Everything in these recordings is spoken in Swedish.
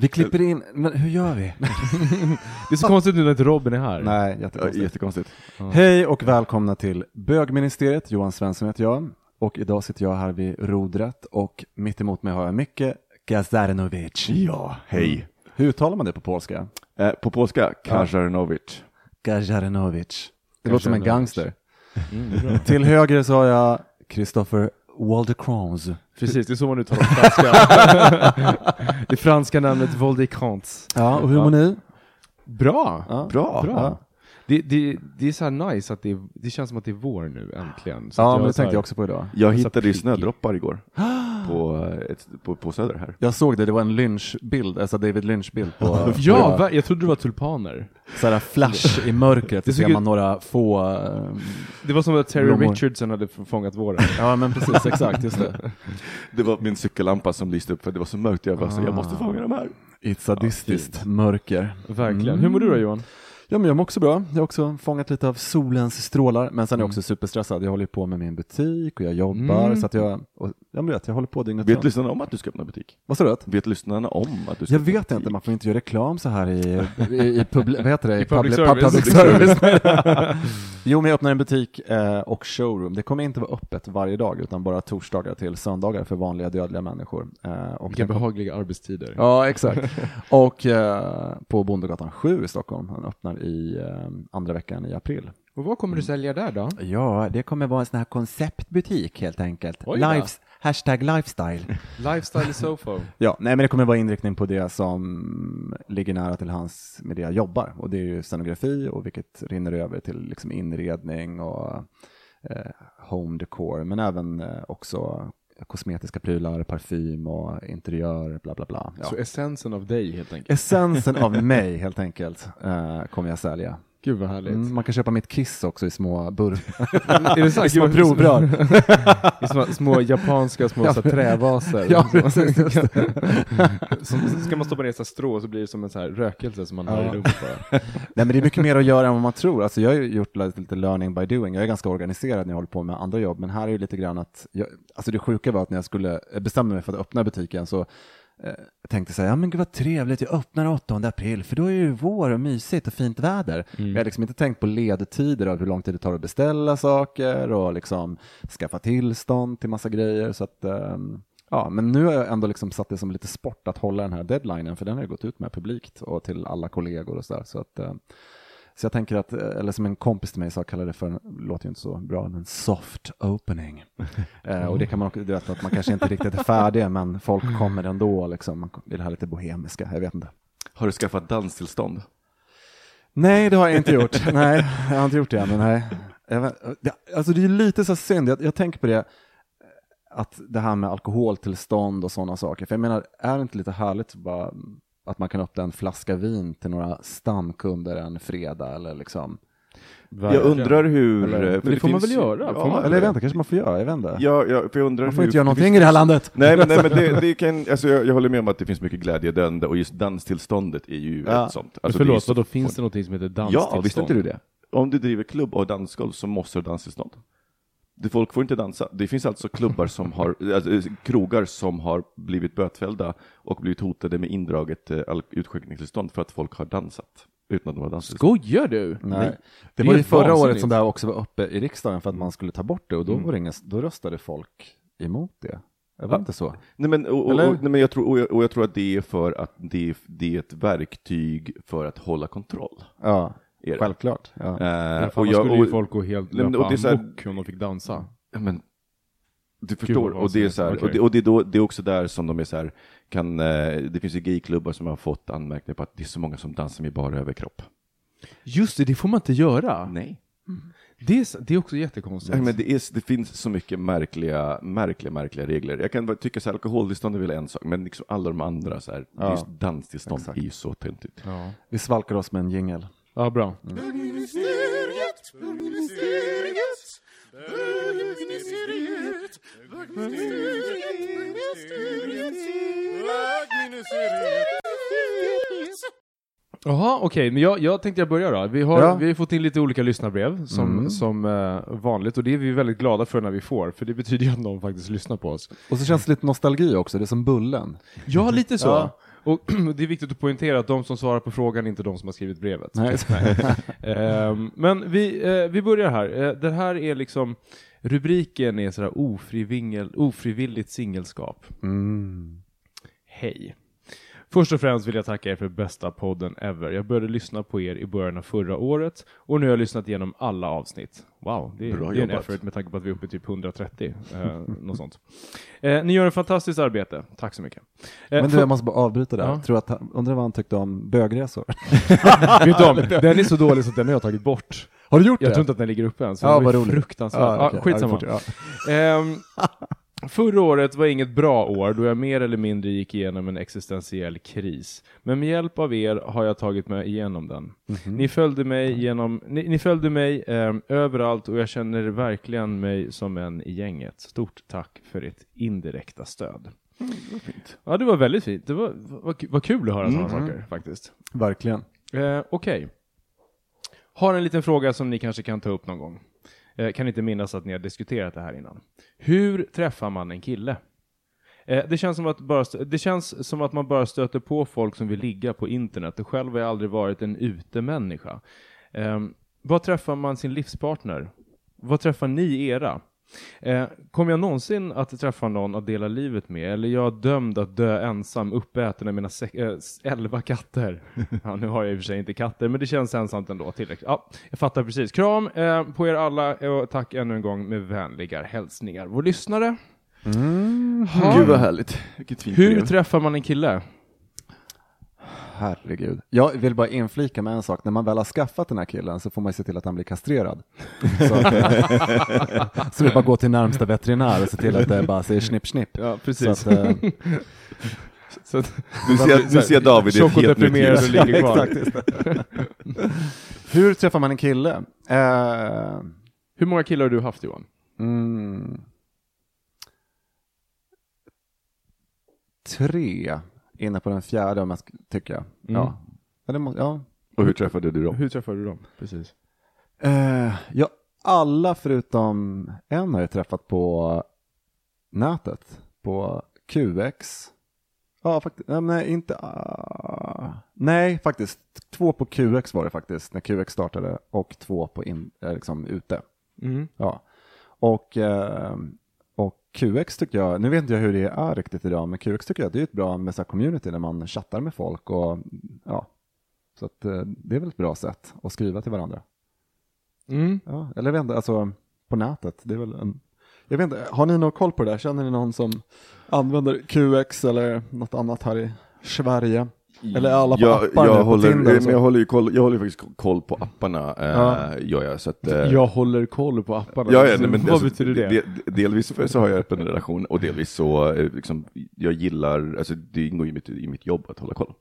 Vi klipper in, men hur gör vi? Det är så konstigt nu när inte Robin är här. Nej, Ja, jättekonstigt. jättekonstigt. Hej och välkomna till Bögministeriet, Johan Svensson heter jag. Och idag sitter jag här vid rodret och mitt emot mig har jag Micke Gazarinovic. Ja, hej. Hur uttalar man det på polska? Eh, på polska, Kajarnovic. Gazarinovic. Det låter som en gangster. Mm, Till höger så har jag Christopher Waldecrons. Precis, det är så man uttalar franska. det franska namnet Voldecrans. Ja, och hur mår ni? Bra! Ja. Bra. Bra. Det, det, det är så här nice att det, det känns som att det är vår nu äntligen. Så Ja, men det tänkte jag också på idag. Jag hittade ju snödroppar igår på, ett, på, på Söder här. Jag såg det, det var en lynchbild, alltså David Lynch-bild på, Ja, på va? jag trodde det var tulpaner. så här flash i mörkret, så ser man några få eh, Det var som att Terry Blommor. Richardson hade fångat våren. Ja men precis, exakt, just det. Det var min cykellampa som lyste upp för det var så mörkt. Jag bara, så, jag måste fånga de här. I ett sadistiskt mörker. Verkligen. Mm. Hur mår du då Johan? Ja men jag mår också bra. Jag har också fångat lite av solens strålar, men sen är jag Mm. också superstressad. Jag håller på med min butik och jag jobbar, Mm. så att jag, och, ja men du vet, jag håller på dygnet Vet lyssnarna om att du ska öppna butik? Vad sa du? Vet lyssnarna om att du ska Jag vet butik? inte, man får inte göra reklam så här i, i, i public, vad heter det? I public public, service. public service. jo, men jag öppnar en butik eh, och showroom. Det kommer inte vara öppet varje dag, utan bara torsdagar till söndagar för vanliga dödliga människor. Eh, och Vilka behagliga arbetstider. Ja, exakt. Och eh, på Bondegatan 7 i Stockholm. Han öppnar i eh, andra veckan i april. Och vad kommer du sälja där då? Ja, det kommer vara en sån här konceptbutik helt enkelt. Lives, hashtag lifestyle. Lifestyle Sofo. ja, nej men det kommer vara inriktning på det som ligger nära till hans med det jag jobbar. Och det är ju scenografi och vilket rinner över till liksom inredning och eh, home decor. Men även eh, också kosmetiska prylar, parfym och interiör, bla bla bla. Ja. Så essensen av dig helt enkelt. Essensen av mig helt enkelt eh, kommer jag sälja. Gud vad härligt. Mm, man kan köpa mitt kiss också i små burkar. Är det så? I små provrör. I små, små japanska små Ja, så här, trävaser. Ja, precis. Så ska man stoppa ner så här strå så blir det som en så här rökelse som man har i Ja. rummet. Nej men det är mycket mer att göra än vad man tror. Alltså jag har ju gjort lite, lite learning by doing. Jag är ganska organiserad när jag håller på med andra jobb, men här är det lite grann att, jag, alltså det sjuka var att när jag skulle bestämma mig för att öppna butiken så eh, tänkte jag, ja men gud vad trevligt, jag öppnar 8 april, för då är det ju vår och mysigt och fint väder. Jag har liksom inte tänkt på ledtider av hur lång tid det tar att beställa saker och liksom skaffa tillstånd till massa grejer. Så att, ehm, Ja, men nu har jag ändå liksom satt det som lite sport att hålla den här deadlinen, för den har jag gått ut med publikt och till alla kollegor och sådär. Så att, eh, så jag tänker att, eh, eller som en kompis till mig sa, kallade det för, låter ju inte så bra, men soft opening. Eh, och det kan man också, du vet att man kanske inte riktigt är färdig, men folk kommer ändå liksom. Man vill ha lite bohemiska, jag vet inte. Har du skaffat danstillstånd? Nej, det har jag inte gjort. nej, jag har inte gjort det än, men nej. Jag det, alltså det är lite så synd, jag, jag tänker på det, att det här med alkoholtillstånd och sådana saker. För jag menar, är det inte lite härligt bara, att man kan öppna en flaska vin till några stamkunder en fredag eller liksom? Jag undrar hur... Eller- eh, Men för det får man väl göra? Ja, man- Eller inte, kanske man får göra, jag vet inte. Ja, ja, för jag undrar man får hur, inte göra det någonting finns- i det här landet. Nej, men, nej, men det, det kan, alltså jag, jag håller med om att det finns mycket glädjedödande och just danstillståndet är ju Ja. ett sånt. Men Alltså, det förlåt, så- då finns det någonting som heter danstillstånd? Ja, visste inte du det? Om du driver klubb och dansgolv så måste du ha danstillstånd. Det- Folk får inte dansa. Det finns alltså klubbar som har, alltså, krogar som har blivit bötfällda och blivit hotade med indraget eh, utskänkningstillstånd för att folk har dansat utan att de har danstillstånd. Skojar du? Nej. Det är var ju förra året som det här också var uppe i riksdagen för att man skulle ta bort det och då, Mm. var det inga, då röstade folk emot det. Det var inte så. Nej men, och, och, nej, men jag, tror, och, jag, och jag tror att det är för att det det är ett verktyg för att hålla kontroll. Ja, Är det. självklart. Ja. Eh, och jag, skulle ju och, folk gå helt löpa och det är så här- amok om de fick dansa. ja, men, du förstår, och det är så här, vansinnigt. och, det, och det, är då, det är också där som de är så här, kan, eh, det finns ju gayklubbar som har fått anmärkningar på att det är så många som dansar med bara överkropp. Just det, det får man inte göra. Nej. Det är, det är också jättekonstigt. Nej, men det, är, det finns så mycket märkliga, märkliga, märkliga regler. Jag kan tycka så här, alkoholtillstånd är väl en sak, men liksom alla de andra så här, Ja. just danstillstånd Exakt. är ju så töntigt. ja. Vi svalkar oss med en jingel. Ja, bra. Jaha, okej, men jag, jag tänkte jag börjar då. Vi har, Ja. vi har fått in lite olika lyssnarbrev som, som eh, vanligt och det är vi väldigt glada för när vi får, för det betyder ju att någon faktiskt lyssnar på oss. Och så känns det lite nostalgi också, det är som Bullen. Ja, lite så. Ja. Och det är viktigt att poängtera att de som svarar på frågan är inte de som har skrivit brevet. Nej. Ehm, men vi, eh, vi börjar här. Eh, det här är liksom, rubriken är sådär ofrivilligt singelskap. Mm. Hej. Först och främst vill jag tacka er för bästa podden ever. Jag började lyssna på er i början av förra året och nu har jag lyssnat igenom alla avsnitt. Wow, det är, Bra det är en jobbat. effort med tanke på att vi är uppe i typ 130. Eh, något sånt. Eh, ni gör ett fantastiskt arbete. Tack så mycket. Eh, Men du, jag måste bara avbryta där. Ja. Tror att han, undrar vad han tyckte om bögresor? Vet du om, den är så dålig så att den har jag tagit bort. Har du gjort Jag det? tror inte att den ligger uppe än, så Ja, den var vad ju roligt. fruktansvärt. Ja, Ja, okej. skitsamma. Ja, fort- ja. Ehm, förra året var inget bra år då jag mer eller mindre gick igenom en existentiell kris. Men med hjälp av er har jag tagit mig igenom den. Mhm. Ni följde mig, genom, ni, ni följde mig ehm, överallt och jag känner verkligen mig som en i gänget. Stort tack för ert indirekta stöd. Ja, det var väldigt fint. Det var, var, var kul att höra sådana saker faktiskt. Verkligen. Eh, Okej. Har en liten fråga som ni kanske kan ta upp någon gång. Eh, kan inte minnas att ni har diskuterat det här innan. Hur träffar man en kille? Eh, det, känns som att bara det känns som att man bara stöter på folk som vill ligga på internet och själv har jag aldrig varit en utemänniska. Eh, var träffar man sin livspartner? Vad träffar ni era? Eh, kommer jag någonsin att träffa någon att dela livet med? Eller är jag dömd att dö ensam, uppäten av mina eh, s- elva katter? ja, nu har jag i och för sig inte katter, men det känns ensamt ändå. Tillräckligt. Ja, jag fattar precis. Kram eh, på er alla och tack ännu en gång med vänliga hälsningar. Vår lyssnare. Ha. Gud vad härligt. Vilket fint Hur brev. träffar man en kille? Herregud. Jag vill bara inflika med en sak. När man väl har skaffat den här killen så får man se till att han blir kastrerad. Så, så det är bara att gå till närmsta veterinär och se till att det bara säger snipp snipp. Ja, Så att, eh, Så att, Nu ser, nu ser David i ett helt nytt deprimerad och ljus. ligger kvar. hur träffar man en kille? Eh, Hur många killar har du haft Johan? mm, tre. Inne på den fjärde om jag tycker jag. Mm. Ja. Ja, må, ja. Och hur träffade du dem? Hur träffade du dem? Precis. Eh, ja, alla förutom en har jag träffat på nätet. På QX. Ja, faktiskt. Nej, inte. ah. nej, faktiskt. Två på QX var det faktiskt, när QX startade. Och två på in, eh, liksom, ute. Mm. Ja. Och, eh, och QX tycker jag, nu vet inte jag hur det är riktigt idag, men QX tycker jag det är ett bra med så community där man chattar med folk och ja. Så att eh, det är väl ett bra sätt att skriva till varandra. Mm. Ja, eller inte, alltså på nätet. Det är väl en, jag vet inte, har ni någon koll på det där? Känner ni någon som använder QX eller något annat här i Sverige? Eller alla på jag, appar jag nu, på håller, Tinder och men så? jag håller ju koll, jag håller ju faktiskt koll på apparna, eh, Ja. gör jag. Så att, eh, Jag håller koll på apparna. Ja, ja, nej, men Vad alltså, betyder det? de- delvis så- så har jag öppen relation och delvis så, eh, liksom, jag gillar, alltså det ingår i mitt, i mitt jobb att hålla koll.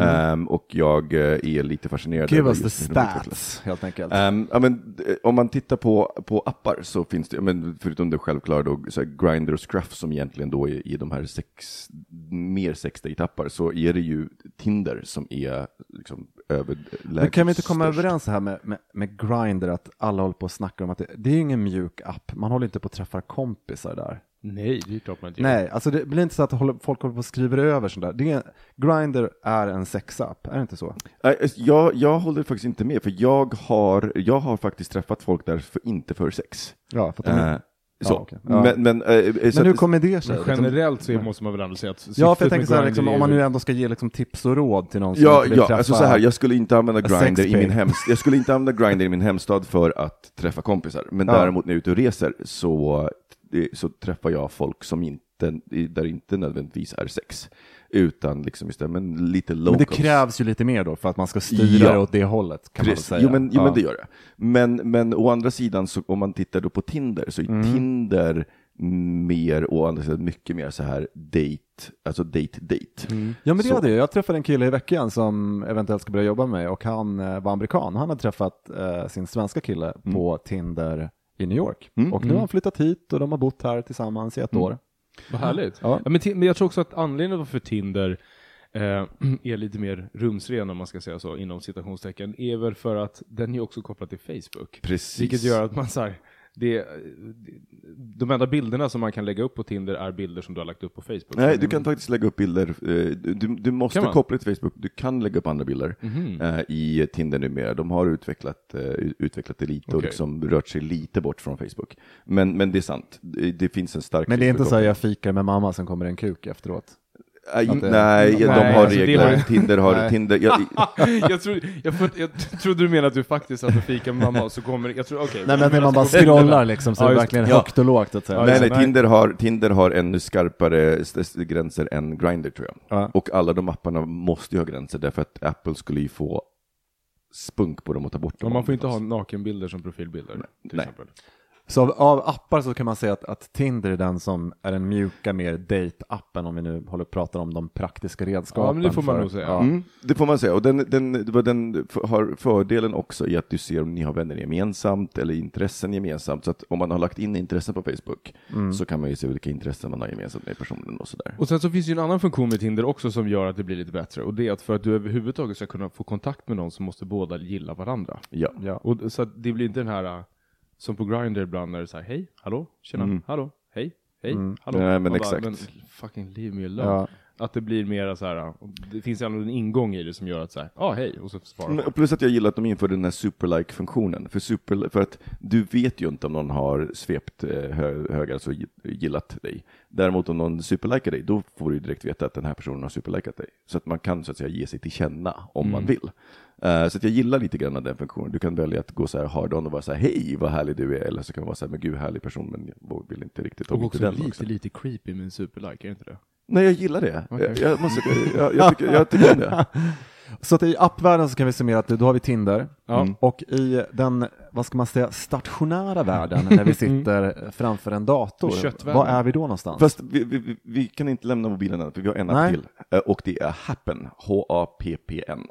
Ehm, och jag eh, är lite fascinerad Give us the stats, helt enkelt. Ehm, ja, men, eh, om man tittar på, på appar så finns det, ja, men, förutom det självklara då, så här, Grindr och Scruff som egentligen då är i de här sex, mer sexdate-appar, så är det ju Tinder som är liksom överlägset Men kan vi inte komma störst. överens här med, med, med Grindr att alla håller på och snackar om att det, det är ju ingen mjuk app, man håller inte på att träffa kompisar där. Nej, det är klart man inte gör. Nej, alltså det blir inte så att folk håller på och skriver över sånt där. Det är, Grindr är en sexapp, är det inte så? Alltså, Jag, jag håller faktiskt inte med, för jag har, jag har faktiskt träffat folk där för, inte för sex. Ja, för att de är, Eh, Så. Ja, okej. Ja. Men, men, så Men hur kommer det sig? Liksom- generellt så måste man väl ändå säga att Ja, för jag tänker så här, liksom, om man nu ändå ska ge liksom, tips och råd till någon som Ja, vill ja träffa... alltså så här, jag skulle inte använda Grindr i min hemstad. Jag skulle inte använda Grindr i min hemstad för att träffa kompisar. Men Ja. däremot när jag är ute och reser så, så träffar jag folk som inte, där inte nödvändigtvis är sex. Utan liksom istället, men lite locals. Men det krävs ju lite mer då för att man ska styra Ja. det åt det hållet, kan man Precis. säga. Jo, men, jo Ja. men det gör det. Men, men å andra sidan, så, om man tittar då på Tinder, så är Mm. Tinder mer, å andra sidan mycket mer så här date, alltså date, date. Ja men det Så- är det. Jag träffade en kille i veckan som eventuellt ska börja jobba med mig och han eh, var amerikan. Han hade träffat eh, sin svenska kille Mm. på Tinder i New York. Och nu har han flyttat hit och de har bott här tillsammans i ett Mm. år. Vad härligt. Ja. Ja. men, men jag tror också att anledningen för Tinder eh, är lite mer rumsren, om man ska säga så, inom citationstecken, är väl för att den är också kopplad till Facebook. Precis. Vilket gör att man så här, det, de enda bilderna som man kan lägga upp på Tinder är bilder som du har lagt upp på Facebook. Nej, du kan faktiskt lägga upp bilder. eh, Du, du måste koppla till Facebook. Du kan lägga upp andra bilder eh, i Tinder numera. De har utvecklat, eh, utvecklat det lite och Okej. liksom rört sig lite bort från Facebook. Men, men det är sant. Det, finns en stark Men det är inte så att jag fikar med mamma, sen kommer en kuk efteråt. Nej, det- de Nej, har alltså, det regler. har- Tinder har, Nej. Tinder, jag, jag, trodde, jag, för- jag trodde du menade att du faktiskt satt och fikade med mamma och så kommer jag tror, okej. Nej men att man bara så- scrollar liksom, så Ja, är det verkligen ja. högt och lågt. Att säga. Ja, nej, nej, det. Nej. Tinder har, Tinder har ännu skarpare gränser än Grindr tror jag. Ja. Och alla de apparna måste ju ha gränser därför att Apple skulle ju få spunk på dem och ta bort dem. Ja, man får inte ha nakenbilder som profilbilder. Till Nej. exempel. Så av, av appar så kan man säga att, att Tinder är den som är den mjuka, mer date-appen om vi nu håller och pratar om de praktiska redskapen. Ja, men det får man för- nog säga. Ja. Mm, det får man säga. Och den, den, den har fördelen också i att du ser om ni har vänner gemensamt eller intressen gemensamt. Så att om man har lagt in intressen på Facebook Mm. så kan man ju se vilka intressen man har gemensamt med personen och sådär. Och sen så finns ju en annan funktion med Tinder också som gör att det blir lite bättre. Och det är att för att du överhuvudtaget ska kunna få kontakt med någon så måste båda gilla varandra. Ja. Ja. Och så att det blir inte den här äh, som på Grindr ibland när det är så här, hej, hallå, tjena, hallå, hej, hej, hallå. Nej, men Man exakt. men fucking leave me alone. Ja. Att det blir mera så här, det finns ändå en ingång i det som gör att så här, ja ah, hej, och så svarar Men- man. Plus att jag gillar att de införde den här super-like-funktionen. För, super, för att du vet ju inte om någon har svept eh, hö, högar, alltså gi- gillat dig. Däremot om någon superlikar dig, då får du direkt veta att den här personen har superlikat dig. Så att man kan så att säga ge sig till känna om man vill. Eh, så att jag gillar lite grann den funktionen. Du kan välja att gå så här hard on och vara så här, hej vad härlig du är. Eller så kan man vara så här, men gud härlig person, men jag vill inte riktigt ha Och också lite, också. lite creepy med en superlike, är det inte det? Nej, jag gillar det. Jag, jag, måste, jag, jag, tycker, jag tycker om det. Så att i appvärlden så kan vi summera att då har vi Tinder. Ja. Mm. Och i den, vad ska man säga, stationära världen, när vi sitter framför en dator, var är vi då någonstans? Fast vi, vi, vi- kan inte lämna mobilen för vi har en app till. Eh, Och det är Happen, H-A-P-P-N.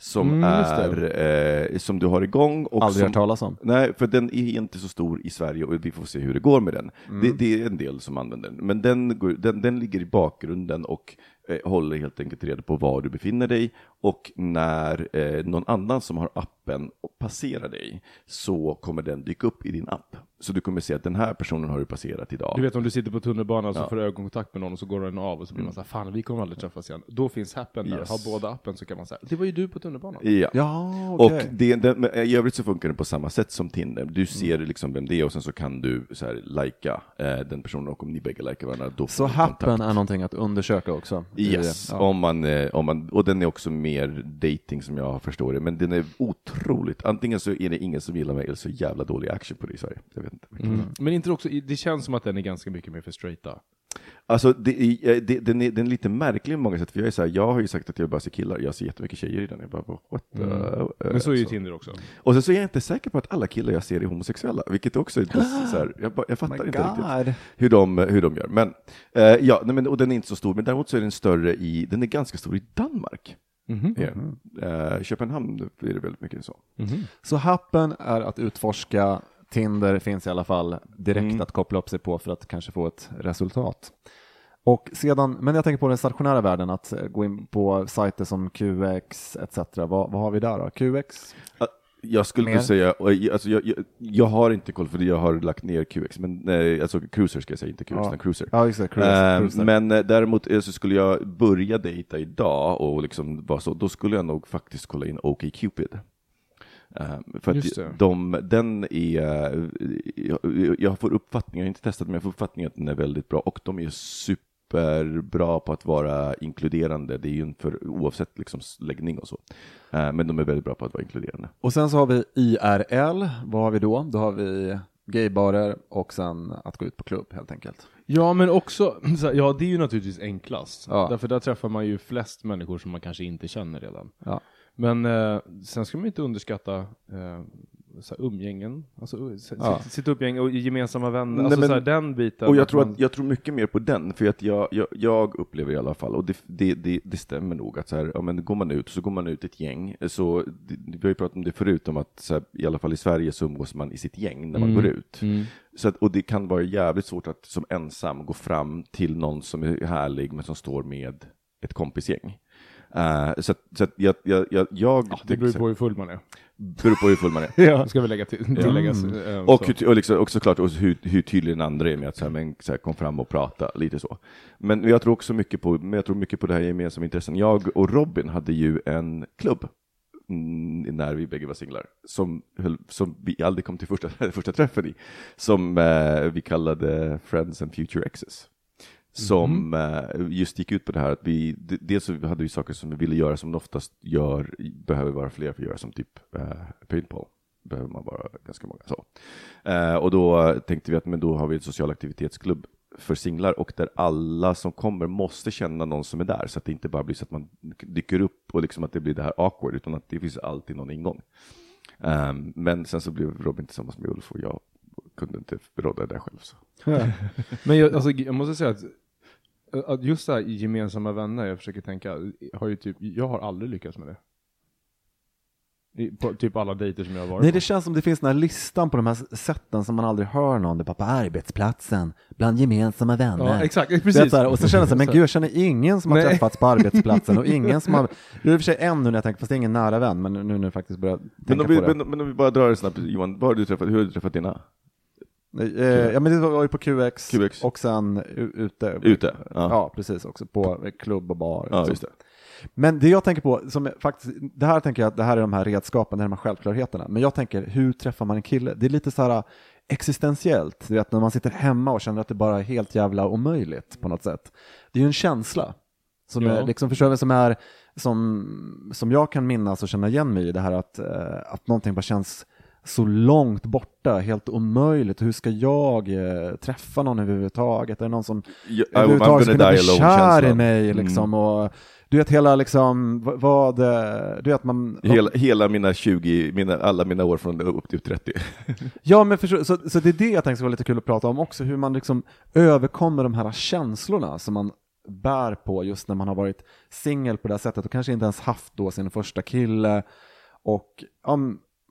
Som Mm, är, eh, som du har igång. Och Aldrig som, hört talas om. Nej, för den är inte så stor i Sverige och vi får se hur det går med den. Det, det är en del som använder den, men den, går, den, den ligger i bakgrunden och Eh, håller helt enkelt reda på var du befinner dig och när eh, någon annan som har appen passerar dig så kommer den dyka upp i din app. Så du kommer se att den här personen har du passerat idag. Du vet om du sitter på tunnelbanan så Ja. får du ögonkontakt med någon och så går den av och så blir man så här, fan vi kommer aldrig träffas igen. Då finns Happen där, Yes. har båda appen så kan man säga, det var ju du på tunnelbanan. Ja. Ja, okej. Och det, den, men i övrigt så funkar den på samma sätt som Tinder. Du ser liksom vem det är och sen så kan du så här lajka eh, den personen och om ni bägge likar varandra då Så Happen kontakt. är någonting att undersöka också? Yes, ja. om man, eh, om man, och den är också mer dating som jag förstår det, men den är otroligt, antingen så är det ingen som gillar mig eller så jävla dålig action på det i Sverige. Vet inte. Mm. Men inte också, det känns som att den är ganska mycket mer för straighta. Alltså, det, är- eh, det, den, är, den är lite märklig på många sätt, för jag är så här, jag har ju sagt att jag bara ser killar, jag ser jättemycket tjejer i den. Jag bara, what the, Mm. Men så är ju så. Tinder också. Och sen så är jag inte säker på att alla killar jag ser är homosexuella, vilket också är så här, jag, bara, jag fattar My inte riktigt God. hur de, hur de gör. Men, eh, ja, nej, men, och den är inte så stor, men däremot så är den större i, den är ganska stor i Danmark. Mhm. Yeah. Eh, Köpenhamn blir det väldigt mycket så. Så Happen är att utforska, Tinder finns i alla fall direkt Mm. att koppla upp sig på för att kanske få ett resultat. Och sedan, men jag tänker på den stationära världen, att eh, gå in på sajter som QX etc. Vad, vad har vi där då? QX? Jag skulle Mer? säga, jag- alltså jag, jag, jag har inte koll för jag har lagt ner QX, men nej, alltså Cruiser ska jag säga, inte QX, Ja. utan Cruiser. Ja, just det, Cruise, Eh, Cruise där. men eh, däremot eh, så skulle jag börja dejta idag och liksom vara så, då skulle jag nog faktiskt kolla in OkCupid. Eh, för att de, den är, eh, jag, jag får uppfattningen, jag har inte testat men jag får uppfattningen att den är väldigt bra och de är superbra på att vara inkluderande. Det är ju en för, oavsett liksom läggning och så. Eh, Men de är väldigt bra på att vara inkluderande. Och sen så har vi IRL, vad har vi då? Då har vi gaybarer och sen att gå ut på klubb helt enkelt. Ja, men också, ja det är ju naturligtvis enklast. Ja. Därför där träffar man ju flest människor som man kanske inte känner redan. Ja. Men eh, sen ska man inte underskatta eh, så här, umgängen, alltså uh, s- Ja. sitt, sitt uppgäng och gemensamma vänner, Nej, alltså men- så här, den biten. Och jag tror, man- att, jag tror mycket mer på den, för att jag, jag, jag upplever i alla fall, och det, det, det, det stämmer nog, att så här, ja, men går man ut så går man ut ett gäng, så det, vi har ju pratat om det förut, om att så här, i alla fall i Sverige så umgås man i sitt gäng när man Mm. går ut. Mm. Så att, och det kan vara jävligt svårt att som ensam gå fram till någon som är härlig men som står med ett kompisgäng. Eh, så så jag, jag, jag, jag Ja, det beror på hur full man är. beror på hur full man är. Ja. Ska vi lägga till, tilläggas. eh, Och, så. hur, och, liksom, och såklart och hur, hur tydlig den andra är med att så här, men, så här, kom fram och prata, lite så. Men jag tror också mycket på, men jag tror mycket på det här gemensamma intressen. Jag och Robin hade ju en klubb mm, när vi bägge var singlar, som, som vi aldrig kom till första, första träffen i, som eh, vi kallade Friends and Future Exes. Som eh, just gick ut på det här att vi, dels så hade vi saker som vi ville göra som oftast gör, behöver vara fler för att göra, som typ eh, paintball behöver man vara ganska många. Så. Eh, och då tänkte vi att men då har vi en social aktivitetsklubb för singlar och där alla som kommer måste känna någon som är där så att det inte bara blir så att man dyker upp och liksom att det blir det här awkward utan att det finns alltid någon ingång. Eh, men sen så blev Robin tillsammans med Ulf och jag kunde inte råda det där själv. Så. Men jag, alltså, jag måste säga att just det här gemensamma vänner, jag försöker tänka, har ju typ, jag har aldrig lyckats med det. I, på typ alla dejter som jag har varit Nej, på. det känns som det finns den här listan på de här sätten som man aldrig hör någon. Det är på arbetsplatsen, bland gemensamma vänner. Ja, exakt, vet, precis. så här, och så känner jag så här, men gud, jag känner ingen som har Nej. träffats på arbetsplatsen och ingen som har, det är i och för sig en nu när jag tänker, fast det är ingen nära vän, men nu när jag faktiskt börjar tänka Men, om vi, på det. men, men om vi bara drar det snabbt, Johan, vad har du träffat, hur har du träffat dina? Eh, ja, men det var ju på QX, QX. och sen ute. Ute? Ja. Ja. precis, också på klubb och bar. Ja, liksom. just det. Men det jag tänker på, som är faktiskt, det här tänker jag att det här är de här redskapen, det är de här självklarheterna. Men jag tänker, hur träffar man en kille? Det är lite så här existentiellt, du vet när man sitter hemma och känner att det bara är helt jävla omöjligt på något sätt. Det är ju en känsla som Ja. är, liksom, förstår som är, som, som jag kan minnas och känna igen mig i det här att, eh, att någonting bara känns så långt borta, helt omöjligt. Hur ska jag eh, träffa någon överhuvudtaget? Är det någon som Ja, överhuvudtaget skulle gonna bli kär i mig liksom och du vet hela liksom, vad, eh, du vet man Hela, hela mina 20, mina, alla mina år från upp till 30. Ja men förstå, så, så det är det jag tänkte vara lite kul att prata om också, hur man liksom överkommer de här känslorna som man bär på just när man har varit singel på det här sättet och kanske inte ens haft då sin första kille och ja,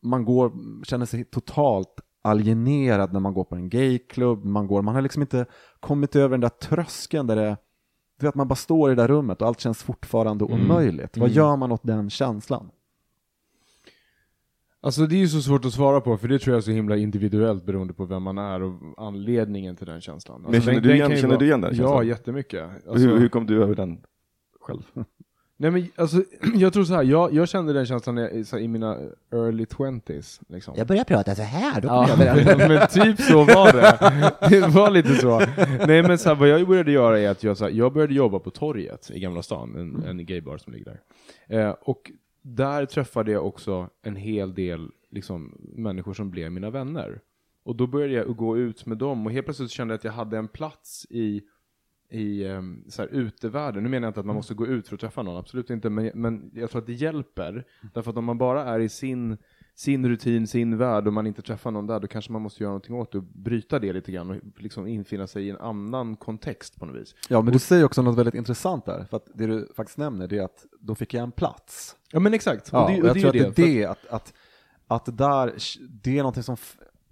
man går, känner sig totalt alienerad när man går på en gayklubb, man går, man har liksom inte kommit över den där tröskeln där det du vet, man bara står i det där rummet och allt känns fortfarande omöjligt. Vad gör man åt den känslan? Alltså det är ju så svårt att svara på, för det tror jag är så himla individuellt beroende på vem man är och anledningen till den känslan. Alltså, Men känner den- du den igen- ju känner vara- du igen den Ja, känslan? jättemycket. Alltså, hur, hur kom du över den själv? Nej men alltså, jag tror så här, jag, jag kände den känslan när jag, så här, i mina early 20s. Liksom. Jag börjar prata så här, då Ja, jag den. men typ så var det. Det var lite så. Nej men så här, vad jag började göra är att jag, så här, jag började jobba på torget i Gamla stan, en, en gaybar som ligger där. Eh, och där träffade jag också en hel del liksom, människor som blev mina vänner. Och då började jag gå ut med dem och helt plötsligt kände jag att jag hade en plats i i um, så här, utevärlden. Nu menar jag inte att man måste gå ut för att träffa någon, absolut inte, men, men jag tror att det hjälper. Därför att om man bara är i sin, sin rutin, sin värld och man inte träffar någon där, då kanske man måste göra någonting åt det och bryta det lite grann och liksom infinna sig i en annan kontext på något vis. Ja, men du säger också något väldigt intressant där, för att det du faktiskt nämner det är att då fick jag en plats. Ja men exakt, Ja, och det, och jag det tror att det är det. att, att, att där, det är någonting som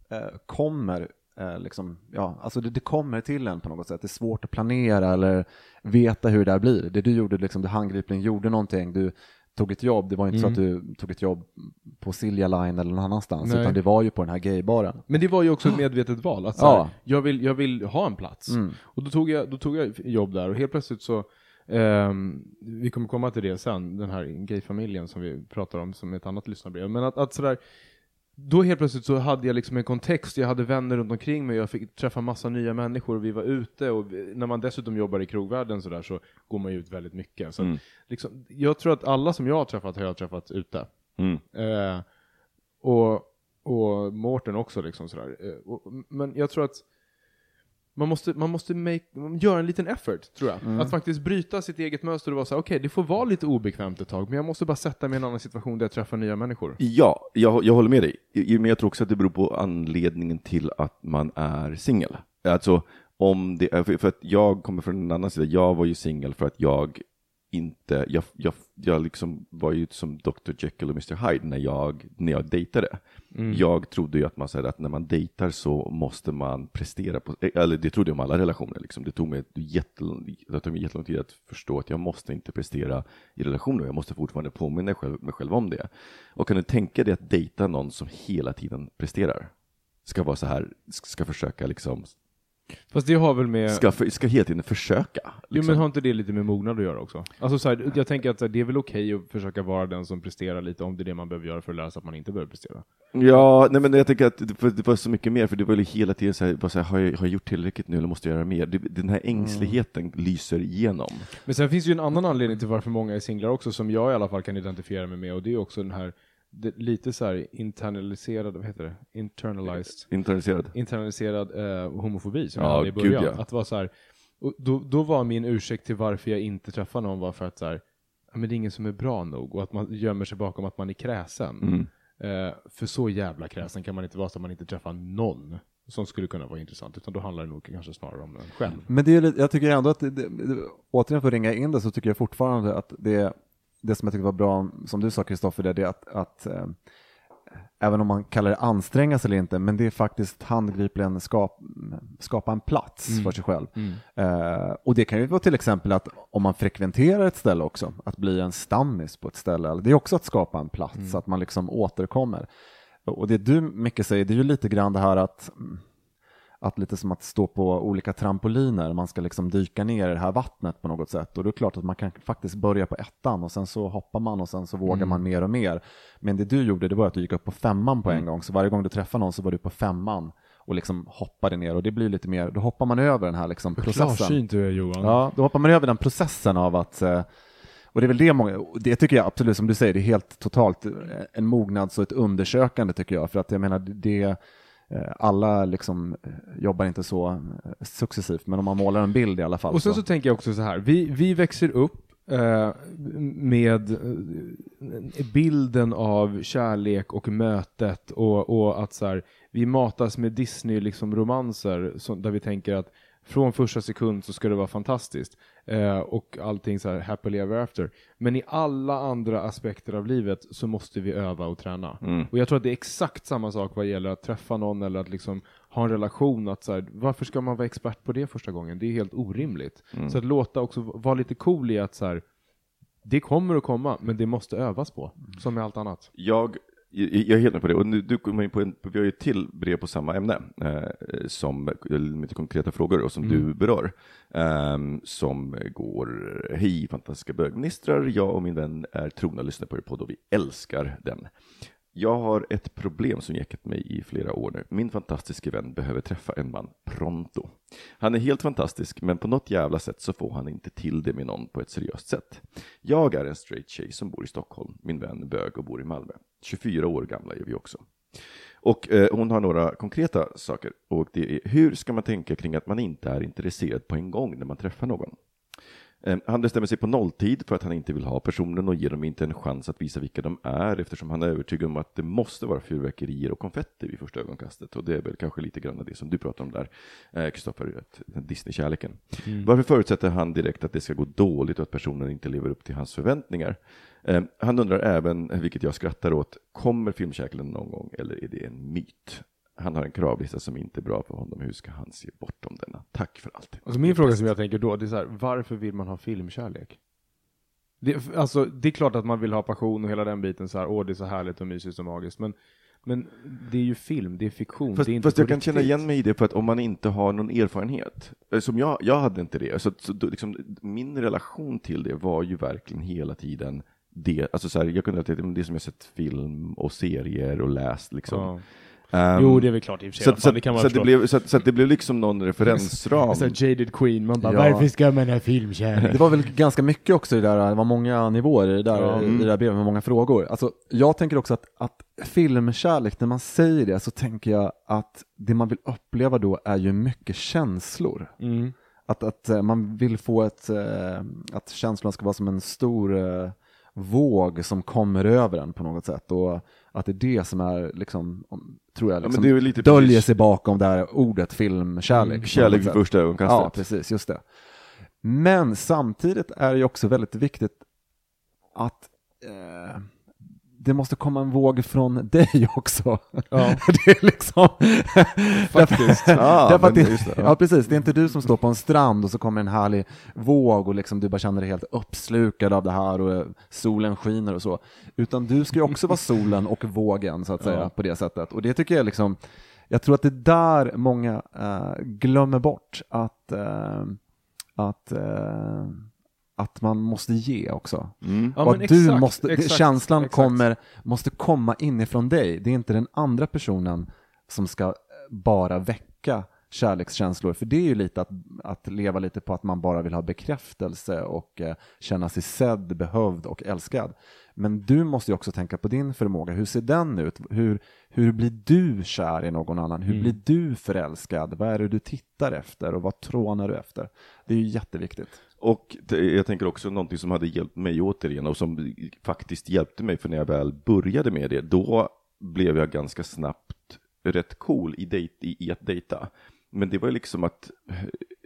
eh, kommer, eh, liksom, ja, alltså det, det kommer till en på något sätt. Det är svårt att planera eller veta hur det där blir. Det du gjorde, liksom, du handgripligen gjorde någonting, du tog ett jobb, det var inte så att du tog ett jobb på Silja Line eller någon annanstans, Nej. utan det var ju på den här gaybaren. Men det var ju också ett medvetet val. Att så här, Ja. jag, vill, jag vill ha en plats. Mm. Och då tog, jag, då tog jag jobb där och helt plötsligt så Ehm, vi kommer komma till det sen, den här gayfamiljen som vi pratar om som ett annat lyssnarbrev. Men att, att sådär, då helt plötsligt så hade jag liksom en kontext, jag hade vänner runt omkring mig, jag fick träffa massa nya människor och vi var ute och när man dessutom jobbar i krogvärlden sådär så går man ju ut väldigt mycket. Så Mm. liksom, jag tror att alla som jag har träffat har jag träffat ute. Mm. Eh, och, och Mårten också liksom sådär. Eh, och, men jag tror att man måste, man måste make, göra en liten effort, tror jag. Att faktiskt bryta sitt eget mönster och vara såhär, okej, det får vara lite obekvämt ett tag, men jag måste bara sätta mig i en annan situation där jag träffar nya människor. Ja, jag, jag håller med dig. Men jag tror också att det beror på anledningen till att man är singel. Alltså, om det är, för- för att jag kommer från en annan sida. Jag var ju singel för att jag inte, jag, jag, jag liksom var ju som Dr. Jekyll och Mr. Hyde när jag, när jag dejtade. Jag trodde ju att man säger att när man dejtar så måste man prestera på, eller det trodde jag om alla relationer liksom. Det tog mig jättelång, det tog mig jättelång tid att förstå att jag måste inte prestera i relationer, jag måste fortfarande påminna mig själv, mig själv om det. Och kan du tänka dig att dejta någon som hela tiden presterar? Ska vara så här, ska försöka liksom, Fast det har väl med... ska, för, ska hela tiden försöka. Jo Liksom. men har inte det lite med mognad att göra också? Alltså så här, jag tänker att här, det är väl okej att försöka vara den som presterar lite om det är det man behöver göra för att lära sig att man inte behöver prestera. Ja, nej men jag tänker att det, det var så mycket mer, för det var ju hela tiden så här, bara så här har, jag, har jag gjort tillräckligt nu eller måste jag göra mer? Det, den här ängsligheten lyser igenom. Men sen finns ju en annan anledning till varför många är singlar också, som jag i alla fall kan identifiera mig med, och det är också den här det, lite så här internaliserad, vad heter det? Internalized. Internaliserad. internaliserad eh, homofobi som Ja, jag hade i gud, början. ja. Att vara så här, och då, då var min ursäkt till varför jag inte träffar någon var för att så här, ja, men det är ingen som är bra nog och att man gömmer sig bakom att man är kräsen. Mm. Eh, för så jävla kräsen kan man inte vara så att man inte träffar någon som skulle kunna vara intressant, utan då handlar det nog kanske snarare om en själv. Men det är, jag tycker ändå att, det, det, det, återigen för att ringa in det, så tycker jag fortfarande att det, det som jag tycker var bra, som du sa Kristoffer, det, är att, att eh, även om man kallar det anstränga sig eller inte, men det är faktiskt handgripligen skap, skapa en plats för sig själv. Eh, och det kan ju vara till exempel att om man frekventerar ett ställe också, att bli en stammis på ett ställe, det är också att skapa en plats, så att man liksom återkommer. Och det du mycket säger, det är ju lite grann det här att mm, att lite som att stå på olika trampoliner, man ska liksom dyka ner i det här vattnet på något sätt. Och det är klart att man kan faktiskt börja på ettan och sen så hoppar man och sen så vågar man mer och mer. Men det du gjorde, det var att du gick upp på femman på en gång. Så varje gång du träffade någon så var du på femman och liksom hoppade ner. Och det blir lite mer, då hoppar man över den här liksom processen. Klarsynt du är Johan. Ja, då hoppar man över den processen av att eh, och det är väl det många, det tycker jag absolut som du säger, det är helt totalt eh, en mognads och ett undersökande tycker jag. För att jag menar, det, alla liksom eh, jobbar inte så eh, successivt, men om man målar en bild i alla fall. Och sen så så. tänker jag också så här, vi, vi växer upp eh, med eh, bilden av kärlek och mötet och, och att så här, vi matas med Disney liksom romanser som, där vi tänker att från första sekund så ska det vara fantastiskt eh, och allting så här happily ever after. Men i alla andra aspekter av livet så måste vi öva och träna. Och jag tror att det är exakt samma sak vad gäller att träffa någon eller att liksom ha en relation. Att så här, varför ska man vara expert på det första gången? Det är helt orimligt. Så att låta också vara lite cool i att så här, det kommer att komma, men det måste övas på. Som med allt annat. Jag, jag är helt med på det. Och nu, du kommer in på en, vi har ju ett till brev på samma ämne, eh, som, eller lite konkreta frågor och som du berör. ehm, som går, hej fantastiska bögministrar, jag och min vän är trogna lyssnare på er podd och vi älskar den. Jag har ett problem som jäckat mig i flera år nu. Min fantastiska vän behöver träffa en man pronto. Han är helt fantastisk, men på något jävla sätt så får han inte till det med någon på ett seriöst sätt. Jag är en straight tjej som bor i Stockholm. Min vän är bög och bor i Malmö. 24 år gamla är vi också. Och eh, hon har några konkreta saker. Och det är, hur ska man tänka kring att man inte är intresserad på en gång när man träffar någon? Eh, Han bestämmer sig på nolltid för att han inte vill ha personen och ger dem inte en chans att visa vilka de är eftersom han är övertygad om att det måste vara fyrverkerier och konfetti vid första ögonkastet. Och det är väl kanske lite grann det som du pratar om där, eh, Kristoffer, den Disney-kärleken. Varför förutsätter han direkt att det ska gå dåligt och att personen inte lever upp till hans förväntningar? Eh, Han undrar även, vilket jag skrattar åt, kommer filmkärleken någon gång eller är det en myt? Han har en kravlista som inte är bra för honom. Hur ska han se bortom denna? Tack för allt. Alltså min fråga som jag tänker då, det är så här, varför vill man ha filmkärlek? Det, alltså, det är klart att man vill ha passion och hela den biten så här, åh det är så härligt och mysigt och magiskt, men, men det är ju film, det är fiktion, Fast, det är fast jag kan känna igen mig i det för att om man inte har någon erfarenhet. eh, som jag, jag hade inte det. Så, så liksom, min relation till det var ju verkligen hela tiden det, alltså så här, jag kunde alltid, det som jag sett film och serier och läst liksom. Ja. Ehm, Jo, det är väl klart i och för sig. så, så, fan, så, det blev, så, så det blev liksom någon referensram. Så här jaded queen, man bara Ja. varför ska man ha filmkärlek? Det var väl ganska mycket också i det där, det var många nivåer i det där, Ja. i det där brevet med många frågor. Alltså, jag tänker också att, att filmkärlek, när man säger det så tänker jag att det man vill uppleva då är ju mycket känslor. Mm. Att, att eh, man vill få ett, eh, att känslan ska vara som en stor eh, våg som kommer över en på något sätt och att det är det som är liksom, om- tror jag, men liksom, väl lite döljer precis- sig bakom det här ordet filmkärlek. på Kärlek vid första ögonkastet. Ja, precis, just det. Men samtidigt är det ju också väldigt viktigt att eh, det måste komma en våg från dig också. Ja. det är liksom... Faktiskt. Ja, Därför det, det, ja. ja. precis. Det är inte du som står på en strand och så kommer en härlig våg och liksom du bara känner dig helt uppslukad av det här och solen skiner och så. Utan du ska ju också vara solen och vågen så att säga Ja. på det sättet. Och det tycker jag liksom, jag tror att det är där många eh, glömmer bort att, eh, att, eh, att man måste ge också. Mm. Ja, att du exakt, måste, exakt, känslan exakt. Kommer, måste komma inifrån dig. Det är inte den andra personen som ska eh, bara väcka kärlekskänslor. För det är ju lite att, att leva lite på att man bara vill ha bekräftelse och eh, känna sig sedd, behövd och älskad. Men du måste ju också tänka på din förmåga. Hur ser den ut? Hur, hur blir du kär i någon annan? Hur Mm. blir du förälskad? Vad är det du tittar efter och vad trånar du efter? Det är ju jätteviktigt. Och det, jag tänker också någonting som hade hjälpt mig återigen och som faktiskt hjälpte mig för när jag väl började med det, då blev jag ganska snabbt rätt cool i, dejt, i, i att dejta. Men det var ju liksom att,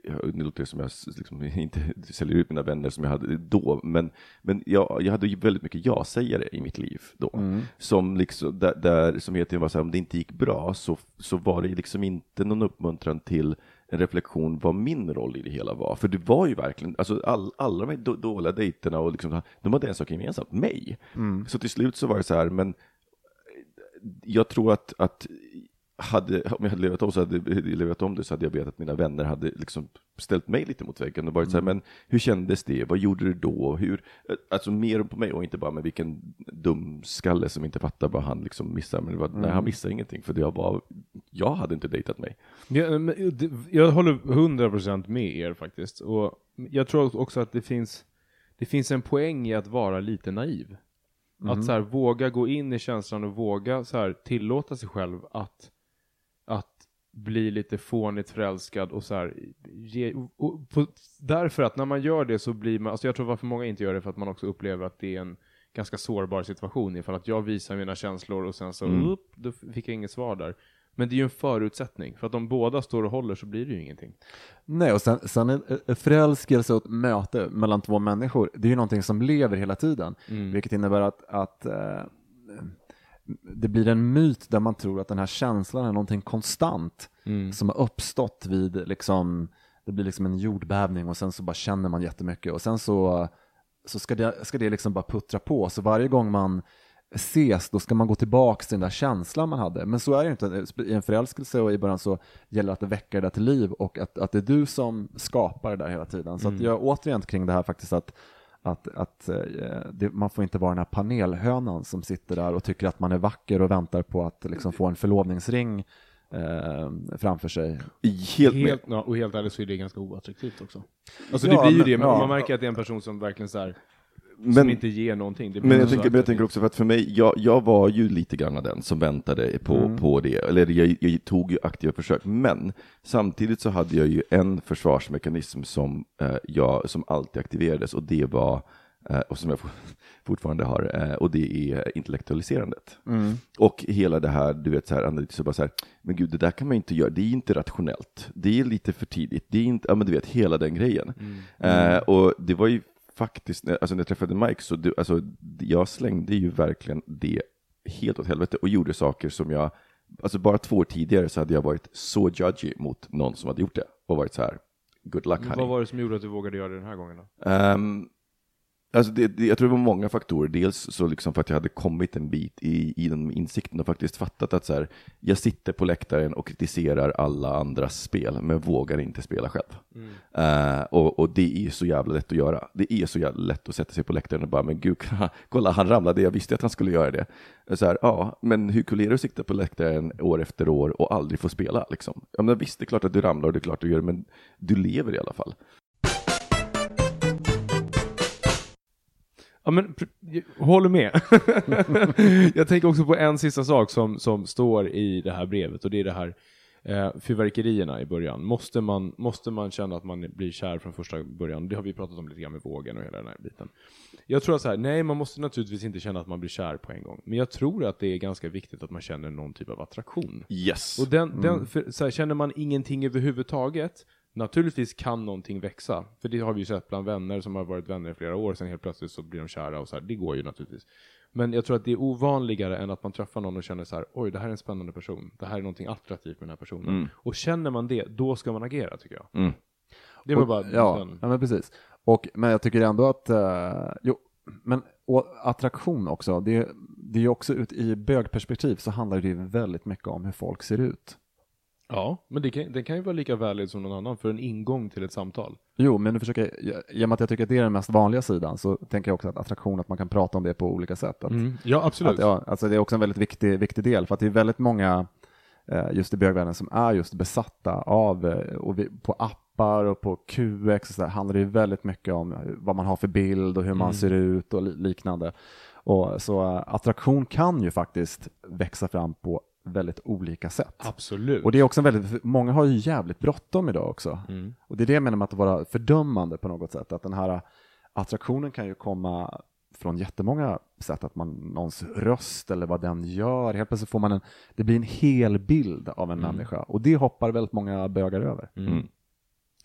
ja, nu låter det som jag liksom inte säljer ut mina vänner som jag hade då, men, men jag, jag hade ju väldigt mycket ja-sägare i mitt liv då. Som liksom, där, där som var så här, om det inte gick bra så, så var det liksom inte någon uppmuntran till en reflektion vad min roll i det hela var. För det var ju verkligen, alltså all, alla de här då, dåliga dejterna och liksom, de hade en sak gemensamt, mig. Så till slut så var det så här, men jag tror att, att hade, om jag hade levat om, så hade, levat om det så hade jag vetat att mina vänner hade liksom ställt mig lite mot väggen och varit så här, men hur kändes det? Vad gjorde du då? Hur, alltså mer på mig och inte bara med vilken dum skalle som inte fattar vad han liksom missar. Men var, nej, han missade ingenting för jag var, jag hade inte dejtat mig. Ja, men det- jag håller 100% med er faktiskt. Och jag tror också att det finns, det finns en poäng i att vara lite naiv. Att så här, våga gå in i känslan och våga så här, tillåta sig själv att, bli lite fånigt förälskad och så här, ge, och, och på, därför att när man gör det så blir man, alltså jag tror varför många inte gör det för att man också upplever att det är en ganska sårbar situation ifall att jag visar mina känslor och sen så, upp, då fick jag inget svar där. Men det är ju en förutsättning, för att om båda står och håller så blir det ju ingenting. Nej, och sen, sen är är förälskelse och ett möte mellan två människor, det är ju någonting som lever hela tiden. Vilket innebär att, att eh, det blir en myt där man tror att den här känslan är någonting konstant som har uppstått vid liksom, det blir liksom en jordbävning och sen så bara känner man jättemycket och sen så, så ska, det, ska det liksom bara puttra på. Så varje gång man ses, då ska man gå tillbaka till den där känslan man hade. Men så är det inte. I en förälskelse och i början så gäller det att det väcker det till liv och att, att det är du som skapar det där hela tiden. Så att jag återigen kring det här faktiskt att att, att eh, det, man får inte vara den här panelhönan som sitter där och tycker att man är vacker och väntar på att liksom få en förlovningsring eh, framför sig. Helt. Helt, ja, och helt ärligt så är det ganska oattraktivt också. Alltså Ja, det blir ju men- det, men ja. om man märker att det är en person som verkligen så här, som Men- inte ger någonting. Men jag, tänker, men jag tänker också för att för mig, jag, jag var ju lite grann den som väntade på, på det, eller jag, jag tog ju aktiva försök, men samtidigt så hade jag ju en försvarsmekanism som, eh, jag, som alltid aktiverades. Och det var, eh, och som jag for- fortfarande har, eh, och det är intellektualiserandet. Och hela det här, du vet så här, analytiskt, bara så här, men gud, det där kan man inte göra, det är inte rationellt, det är lite för tidigt, det är inte, ja men du vet, hela den grejen. Eh, och det var ju faktiskt, alltså när jag träffade Mike så, det, alltså, jag slängde ju verkligen det helt åt helvete och gjorde saker som jag, alltså bara två år tidigare så hade jag varit så judgy mot någon som hade gjort det och varit så här, good luck Men honey. Vad var det som gjorde att du vågade göra det den här gången då? Ehm, Alltså det, det, jag tror det var många faktorer. Dels så liksom för att jag hade kommit en bit i, i den insikten och faktiskt fattat att så här, jag sitter på läktaren och kritiserar alla andras spel, men vågar inte spela själv. Eh, och, och det är så jävla lätt att göra. Det är så jävla lätt att sätta sig på läktaren och bara, men gud, kolla han ramlade, jag visste att han skulle göra det. Så här, ja, men hur kul är det att sitta på läktaren år efter år och aldrig få spela? Liksom? Ja, men visst, det är klart att du ramlar och det är klart att du gör det, men du lever i alla fall. Ja, men håller med. jag tänker också på en sista sak som, som står i det här brevet och det är det här eh, fyrverkerierna i början. Måste man, måste man känna att man blir kär från första början? Det har vi pratat om lite grann med vågen och hela den här biten. Jag tror att så här, nej man måste naturligtvis inte känna att man blir kär på en gång. Men jag tror att det är ganska viktigt att man känner någon typ av attraktion. Yes. Och den, den, för, så här, känner man ingenting överhuvudtaget, naturligtvis kan någonting växa. För det har vi ju sett bland vänner som har varit vänner i flera år, sen helt plötsligt så blir de kära och så här. Det går ju naturligtvis. Men jag tror att det är ovanligare än att man träffar någon och känner så här, oj, det här är en spännande person. Det här är någonting attraktivt med den här personen. Och känner man det, då ska man agera tycker jag. Mm. Det var Och- bara ja, den. ja, men precis. Och, men jag tycker ändå att, eh, jo, men och attraktion också, det, det är ju också ut i bögperspektiv så handlar det ju väldigt mycket om hur folk ser ut. Ja, men det kan, den kan ju vara lika valid som någon annan för en ingång till ett samtal. Jo, men nu försöker jag, i och med att jag tycker att det är den mest vanliga sidan så tänker jag också att attraktion, att man kan prata om det på olika sätt. Att, Ja, absolut. Att, ja, alltså det är också en väldigt viktig, viktig del, för att det är väldigt många eh, just i bögvärlden som är just besatta av, eh, och vi, på appar och på QX och så där, handlar det ju väldigt mycket om vad man har för bild och hur man ser ut och li- liknande. Och, så eh, attraktion kan ju faktiskt växa fram på väldigt olika sätt. Absolut. Och det är också väldigt, många har ju jävligt bråttom idag också. Mm. Och det är det jag menar med att vara fördömande på något sätt. Att den här attraktionen kan ju komma från jättemånga sätt. Att man, någons röst eller vad den gör. Helt plötsligt får man en, det blir en hel bild av en människa. Och det hoppar väldigt många bögar över. Mm.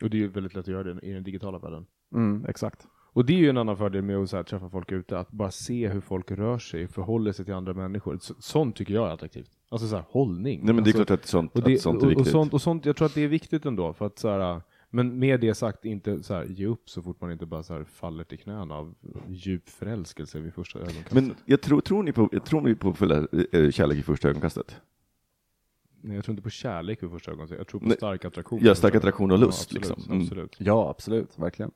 Och det är ju väldigt lätt att göra det i den digitala världen. Mm, exakt. Och det är ju en annan fördel med att så här, träffa folk ute, att bara se hur folk rör sig, förhåller sig till andra människor. Så, sånt tycker jag är attraktivt. Alltså så här, hållning. Nej, men det är alltså, klart att sånt, och, det, att sånt är viktigt. och, sånt, och sånt, jag tror att det är viktigt ändå, för att så här, men med det sagt, inte så här, ge upp så fort man inte bara så här, faller till knäna av djup förälskelse vid första ögonkastet. Men jag tror, tror ni på, tror ni på förlä- eh, kärlek i första ögonkastet? Nej, jag tror inte på kärlek vid första ögonkastet, jag tror på Nej, stark attraktion. ja, stark attraktion och lust, ja, absolut, liksom. Mm. Absolut. Ja, absolut. Verkligen.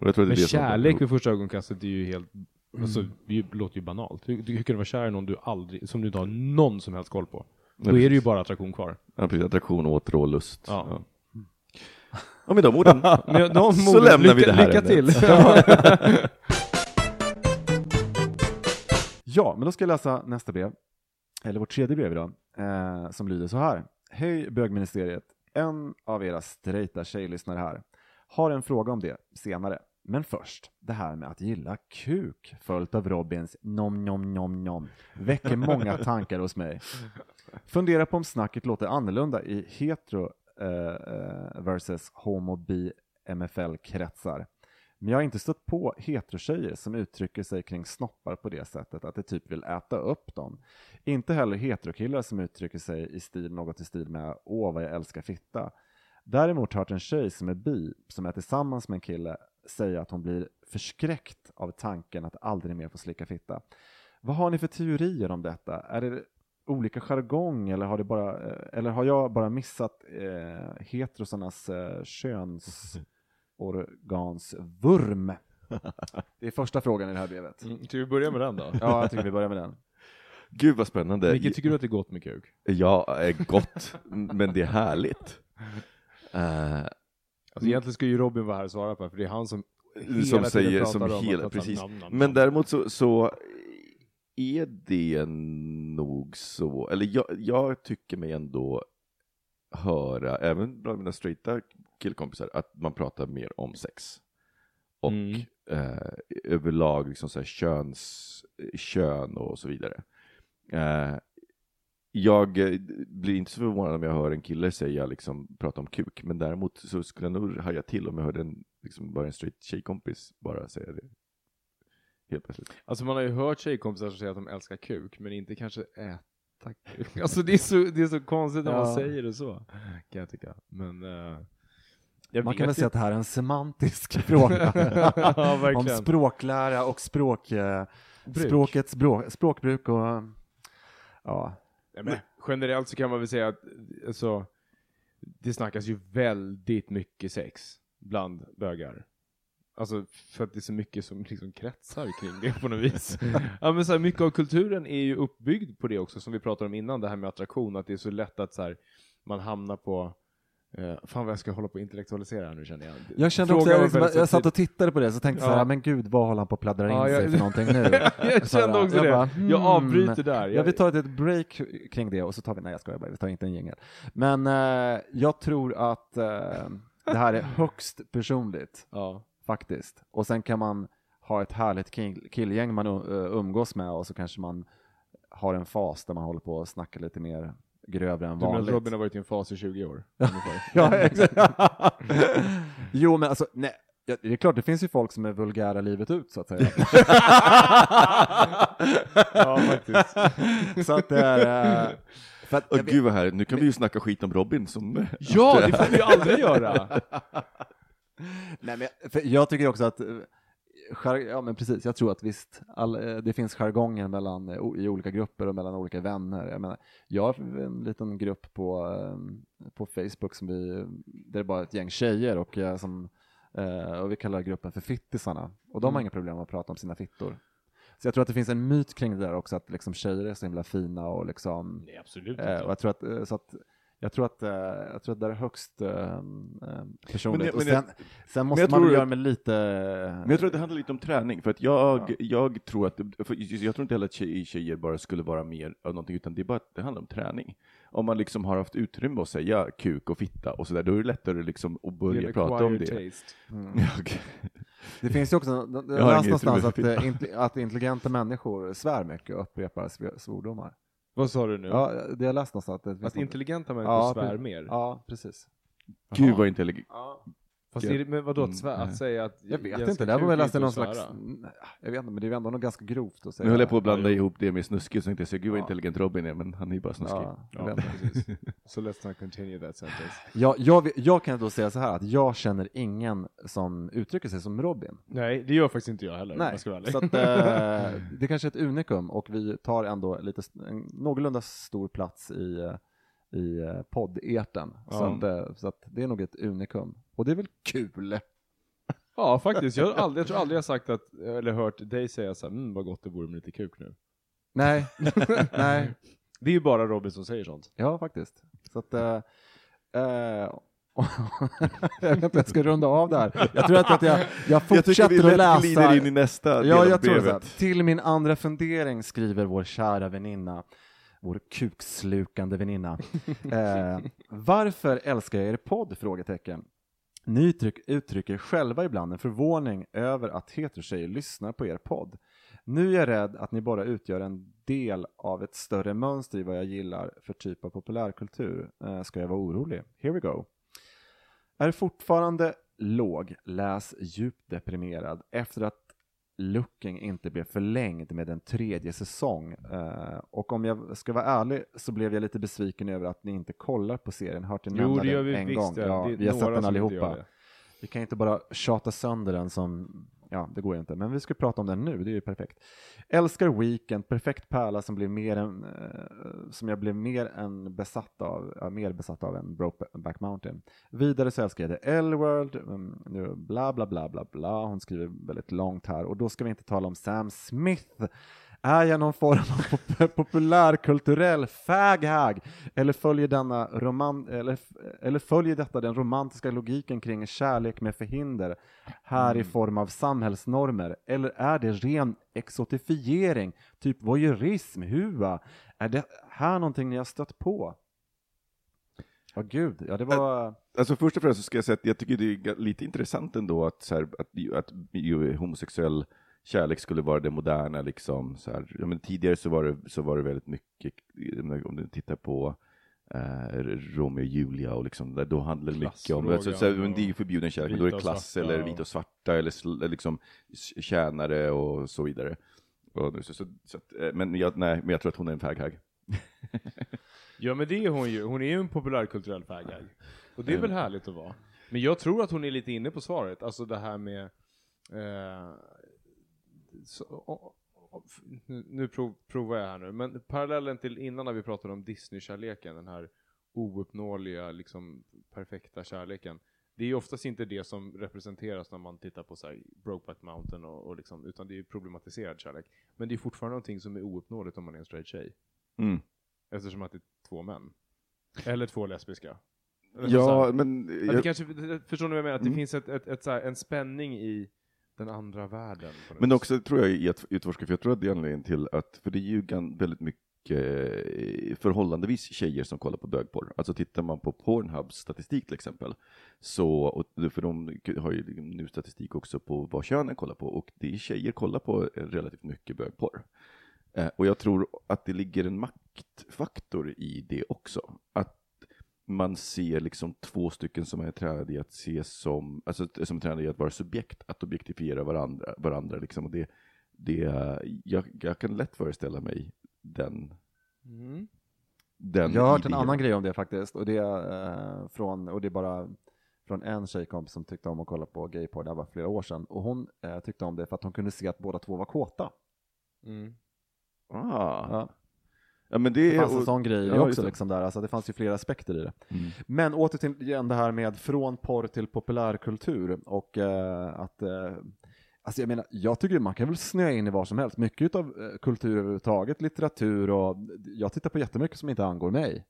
Och jag tror att det är Men det som- kärlek vid första ögonkastet är ju helt, alltså, det är ju- låter ju banalt. Hur, hur kan du vara kär i någon du aldrig, som du inte har någon som helst koll på? Då är det ju bara attraktion kvar. Ja, precis. Attraktion, åtrå, lust. Ja. Ja. Ja, med de orden Men de så orden, lämnar vi lycka, det här Lycka till! ämnet. Ja, men då ska jag läsa nästa brev, eller vårt tredje brev idag, eh, som lyder så här. Hej bögministeriet, en av era straighta tjejlyssnare här. Har en fråga om det senare. Men först, det här med att gilla kuk följt av Robins nom nom nom nom väcker många tankar hos mig. Fundera på om snacket låter annorlunda i hetero eh, eh, versus homo bi MFL-kretsar. Men jag har inte stött på heterotjejer som uttrycker sig kring snoppar på det sättet att de typ vill äta upp dem. Inte heller heterokillar som uttrycker sig i stil, något i stil med åh vad jag älskar fitta. Däremot har jag hört en tjej som är bi, som är tillsammans med en kille, säga att hon blir förskräckt av tanken att aldrig mer få slicka fitta. Vad har ni för teorier om detta? Är det olika jargong eller har, det bara, eh, eller har jag bara missat eh, heterosarnas eh, könsorgansvurm? Det är första frågan i det här brevet. Mm, Ska vi börja med den då? Ja, jag tycker vi börjar med den. Gud vad spännande. Micke, tycker du att det är gott med kuk? Ja, är gott, men det är härligt. Eh, Alltså egentligen ska ju Robin vara här och svara på det, för det är han som hela som säger, som om hela, att- precis. nam, nam, Men däremot så, så är det nog så, eller jag, jag tycker mig ändå höra, även bland mina straighta killkompisar, att man pratar mer om sex. Och Mm. eh, överlag liksom så här köns, kön och så vidare. Eh, jag eh, blir inte så förvånad om jag hör en kille säga liksom prata om kuk, men däremot så skulle jag nog haja till om jag hörde en, liksom bara en straight tjejkompis bara säga det. Helt plötsligt. Alltså man har ju hört tjejkompisar som säger att de älskar kuk, men inte kanske äta kuk. Alltså det är så, det är så konstigt när man Ja. säger det så, kan jag tycka. Men, eh, Jag Man kan väl säga att det här är en semantisk fråga. Ja, Om språklära och språk, eh, Bruk. språkets språk, språkbruk och ja. Nej, men generellt så kan man väl säga att alltså, det snackas ju väldigt mycket sex bland bögar. Alltså för att det är så mycket som liksom kretsar kring det på något vis. ja, men så här, mycket av kulturen är ju uppbyggd på det också, som vi pratade om innan, det här med attraktion, att det är så lätt att så här, man hamnar på Eh, fan vad jag ska hålla på att intellektualisera nu känner jag. Jag kände också, jag, liksom, jag satt och tittade på det så tänkte jag Ja. så här, men gud vad håller han på att pladdra in Ja, jag- sig för någonting nu? jag kände också jag det. bara, Jag hmm. avbryter där. Ja, vi tar ett litet break kring det och så tar vi, nej jag skojar bara, vi tar inte en jingel. Men eh, jag tror att eh, det här är högst personligt, Ja. faktiskt. Och sen kan man ha ett härligt kill- killgäng man uh, umgås med och så kanske man har en fas där man håller på att snacka lite mer grövre än Du menar att vanligt. Robin har varit i en fas i 20 år? Ja, exakt. jo, men alltså, nej. ja, Det är klart, det finns ju folk som är vulgära livet ut, så att säga. ja, faktiskt. så att det är... eh, För att, vet- gud vad härligt, nu kan vi ju snacka skit om Robin som... Ja, det får vi ju aldrig göra! Nej, men jag- för jag tycker också att, eh, ja men precis, jag tror att visst, all, eh, det finns jargonger mellan, eh, i olika grupper och mellan olika vänner. Jag menar, jag har en liten grupp på, eh, på Facebook som vi, där det är bara ett gäng tjejer och, eh, som, och vi kallar gruppen för fittisarna. Och de har inga problem med att prata om sina fittor. Så jag tror att det finns en myt kring det där också, att liksom tjejer är så himla fina och liksom Nej, absolut inte. och jag tror att, så att jag tror att, eh, jag tror att det är högst eh, eh, personligt. Men men sen, jag- sen måste man göra att- med lite... Men jag tror att det handlar lite om träning, för att jag, jag tror att, för jag tror inte heller att tjej, tjejer bara skulle vara mer av någonting, utan det är bara att det handlar om träning. Om man liksom har haft utrymme att säga kuk och fitta och sådär, då är det lättare liksom att Det börja prata om det. taste. Ja, okej. Det finns ju också, jag har läste inget någonstans att, att intelligenta människor svär mycket och upprepar sv- svordomar. Vad sa du nu? Ja, det har jag läst någonstans. Att, det finns Att något- intelligenta människor ja, svär pre- mer? Ja, precis. Gud vad intelligent. Fast Ja. är det, men vadå, att, Mm, svär, att säga att Jag vet inte, det här var väl inte någon slags, jag vet inte, men det är ju ändå något ganska grovt att säga. Nu höll jag på att blanda Ja, ihop det med snuskig, så tänkte jag gud vad Ja. intelligent Robin är, men han är ju bara snuskig. Ja, jag Ja. So let's not continue that sentence. jag, jag, jag kan då säga så här att jag känner ingen som uttrycker sig som Robin. Nej, det gör faktiskt inte jag heller Nej, jag ska vara ärlig. så att, eh, det kanske är ett unikum och vi tar ändå lite, en någorlunda stor plats i, eh, i eh, podd-etern. Så, Ja. att, eh, så att det är nog ett unikum. Och det är väl kul? Ja, faktiskt. Jag, har aldrig, jag tror aldrig jag sagt att, eller hört dig säga så här, mm, vad gott det vore med lite kuk nu. Nej, nej, Det är ju bara Robin som säger sånt. ja faktiskt. Så att, eh, eh, jag vet inte jag ska runda av där. Jag tror att, att jag, jag Jag fortsätter vi att läsa. glider in i nästa del Ja, jag tror det. brevet. Till min andra fundering skriver vår kära väninna, vår kukslukande väninna. Eh, varför älskar jag er podd? Frågetecken. Ni uttryck, uttrycker själva ibland en förvåning över att heterotjejer lyssnar på er podd. Nu är jag rädd att ni bara utgör en del av ett större mönster i vad jag gillar för typ av populärkultur. Eh, ska jag vara orolig? Here we go. Är fortfarande låg, läs djupt deprimerad efter att Looking inte blev förlängd med en tredje säsong. Eh, och om jag ska vara ärlig så blev jag lite besviken över att ni inte kollar på serien. Hört er nämna det gör den vi en visst. gång. Ja, är vi har sett den allihopa. Vi kan inte bara tjata sönder den som, ja det går ju inte, men vi ska prata om den nu, det är ju perfekt. Älskar Weekend, perfekt pärla som, blev mer än, eh, som jag blev mer än besatt av, ja, mer besatt av än Brokeback Mountain. Vidare så älskar jag The L-World, mm, nu bla bla bla bla bla, hon skriver väldigt långt här och då ska vi inte tala om Sam Smith. Är jag någon form av pop- populärkulturell faghag? Eller följer, denna roman eller, eller följer detta den romantiska logiken kring kärlek med förhinder här i form av samhällsnormer? Eller är det ren exotifiering, typ voyeurism, hua? Är det här någonting ni har stött på? Ja, gud, ja det var... Alltså först och främst så ska jag säga att jag tycker det är lite intressant ändå att, så här, att, att homosexuell kärlek skulle vara det moderna liksom. Så här, ja, men tidigare så var, det, så var det väldigt mycket, om du tittar på eh, Romeo och Julia och liksom, där, då handlade det mycket om, alltså, så här, men det är ju förbjuden kärlek, men då är det klass svarta eller vita och svarta eller liksom tjänare och så vidare. Och, så, så, så, att, eh, men, jag, nej, men jag tror att hon är en faghag. Ja, men det är hon ju. Hon är ju en populärkulturell faghag. Och det är väl härligt att vara. Men jag tror att hon är lite inne på svaret, alltså det här med... Eh, så, nu nu prov, provar jag här nu, men parallellen till innan när vi pratade om Disney-kärleken, den här ouppnåeliga, liksom perfekta kärleken. Det är ju oftast inte det som representeras när man tittar på så här Brokeback Mountain och, och liksom, utan det är ju problematiserad kärlek. Men det är fortfarande någonting som är ouppnåeligt om man är en straight tjej. Mm. Eftersom att det är två män. Eller två lesbiska. Eller Ja, men... Jag, kanske, förstår ni vad jag menar? Att det Mm. finns ett, ett, ett, så här, en spänning i den andra världen. Men också tror jag i att utforska, för jag tror att det är anledningen till att, för det är ju väldigt mycket eh, förhållandevis tjejer som kollar på bögporr. Alltså tittar man på Pornhubs statistik till exempel, så, för de har ju nu statistik också på vad könen kollar på, och det är tjejer kollar på relativt mycket bögporr. Eh, och jag tror att det ligger en maktfaktor i det också. Att ser liksom två stycken som är tränade i att se som, alltså som är tränade i att vara subjekt, att objektifiera varandra, varandra liksom. Och det, det, jag, jag kan lätt föreställa mig den, Mm. den Jag har hört en idén. annan grej om det faktiskt, och det är, eh, från, och det är bara från en tjejkompis som tyckte om att kolla på gayporr, det här var flera år sedan, och hon eh, tyckte om det för att hon kunde se att båda två var kåta. Mm. Ah. Ja. Ja, men det, Det är, fanns en och- sån grej ja, också, det. liksom där. Alltså, det fanns ju flera aspekter i det. Mm. Men åter till igen det här med från porr till populärkultur och eh, att eh, Alltså jag menar, jag tycker man kan väl snöa in i vad som helst. Mycket av eh, kultur överhuvudtaget, litteratur och jag tittar på jättemycket som inte angår mig.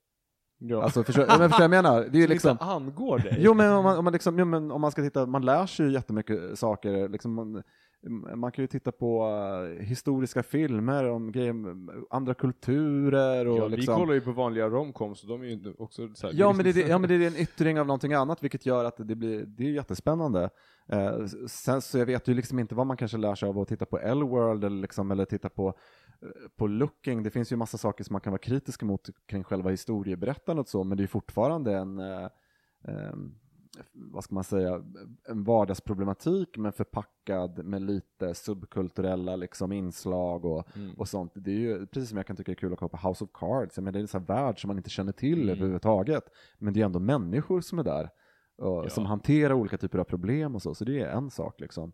Ja. Alltså förstår, men förstår jag menar? Det är ju Som liksom, inte angår dig. Jo men om man, om man liksom, jo, men om man ska titta, man lär sig ju jättemycket saker, liksom man, man kan ju titta på eh, historiska filmer om grejer, andra kulturer och ja, liksom. Vi kollar ju på vanliga romcoms och de är ju också så här, Ja men, det, liksom- är- ja men det är en yttring av någonting annat vilket gör att det blir, det är jättespännande. Eh, sen så jag vet ju liksom inte vad man kanske lär sig av att titta på L-World eller, liksom, eller titta på, eh, på Looking. Det finns ju massa saker som man kan vara kritisk mot kring själva historieberättandet och så, men det är fortfarande en, eh, vad ska man säga, en vardagsproblematik men förpackad med lite subkulturella liksom inslag och, och sånt. Det är ju precis som jag kan tycka är kul att kolla på House of Cards, men det är en sån värld som man inte känner till överhuvudtaget. Men det är ändå människor som är där och, som hanterar olika typer av problem och så, så det är en sak liksom.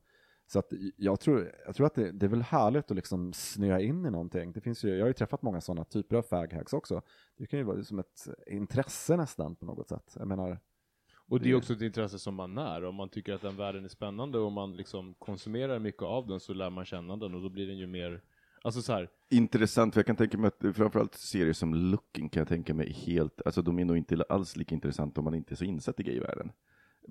Så att jag tror, jag tror att det, det är väl härligt att liksom snöa in i någonting. Det finns ju, jag har ju träffat många sådana typer av faghacks också. Det kan ju vara som ett intresse nästan på något sätt. Jag menar, Och det är också ett intresse som man när. Om man tycker att den världen är spännande och man liksom konsumerar mycket av den så lär man känna den och då blir den ju mer, alltså Intressant, för jag kan tänka mig att framförallt serier som Looking kan jag tänka mig helt, alltså de är nog inte alls lika intressanta om man inte är så insatt i gayvärlden.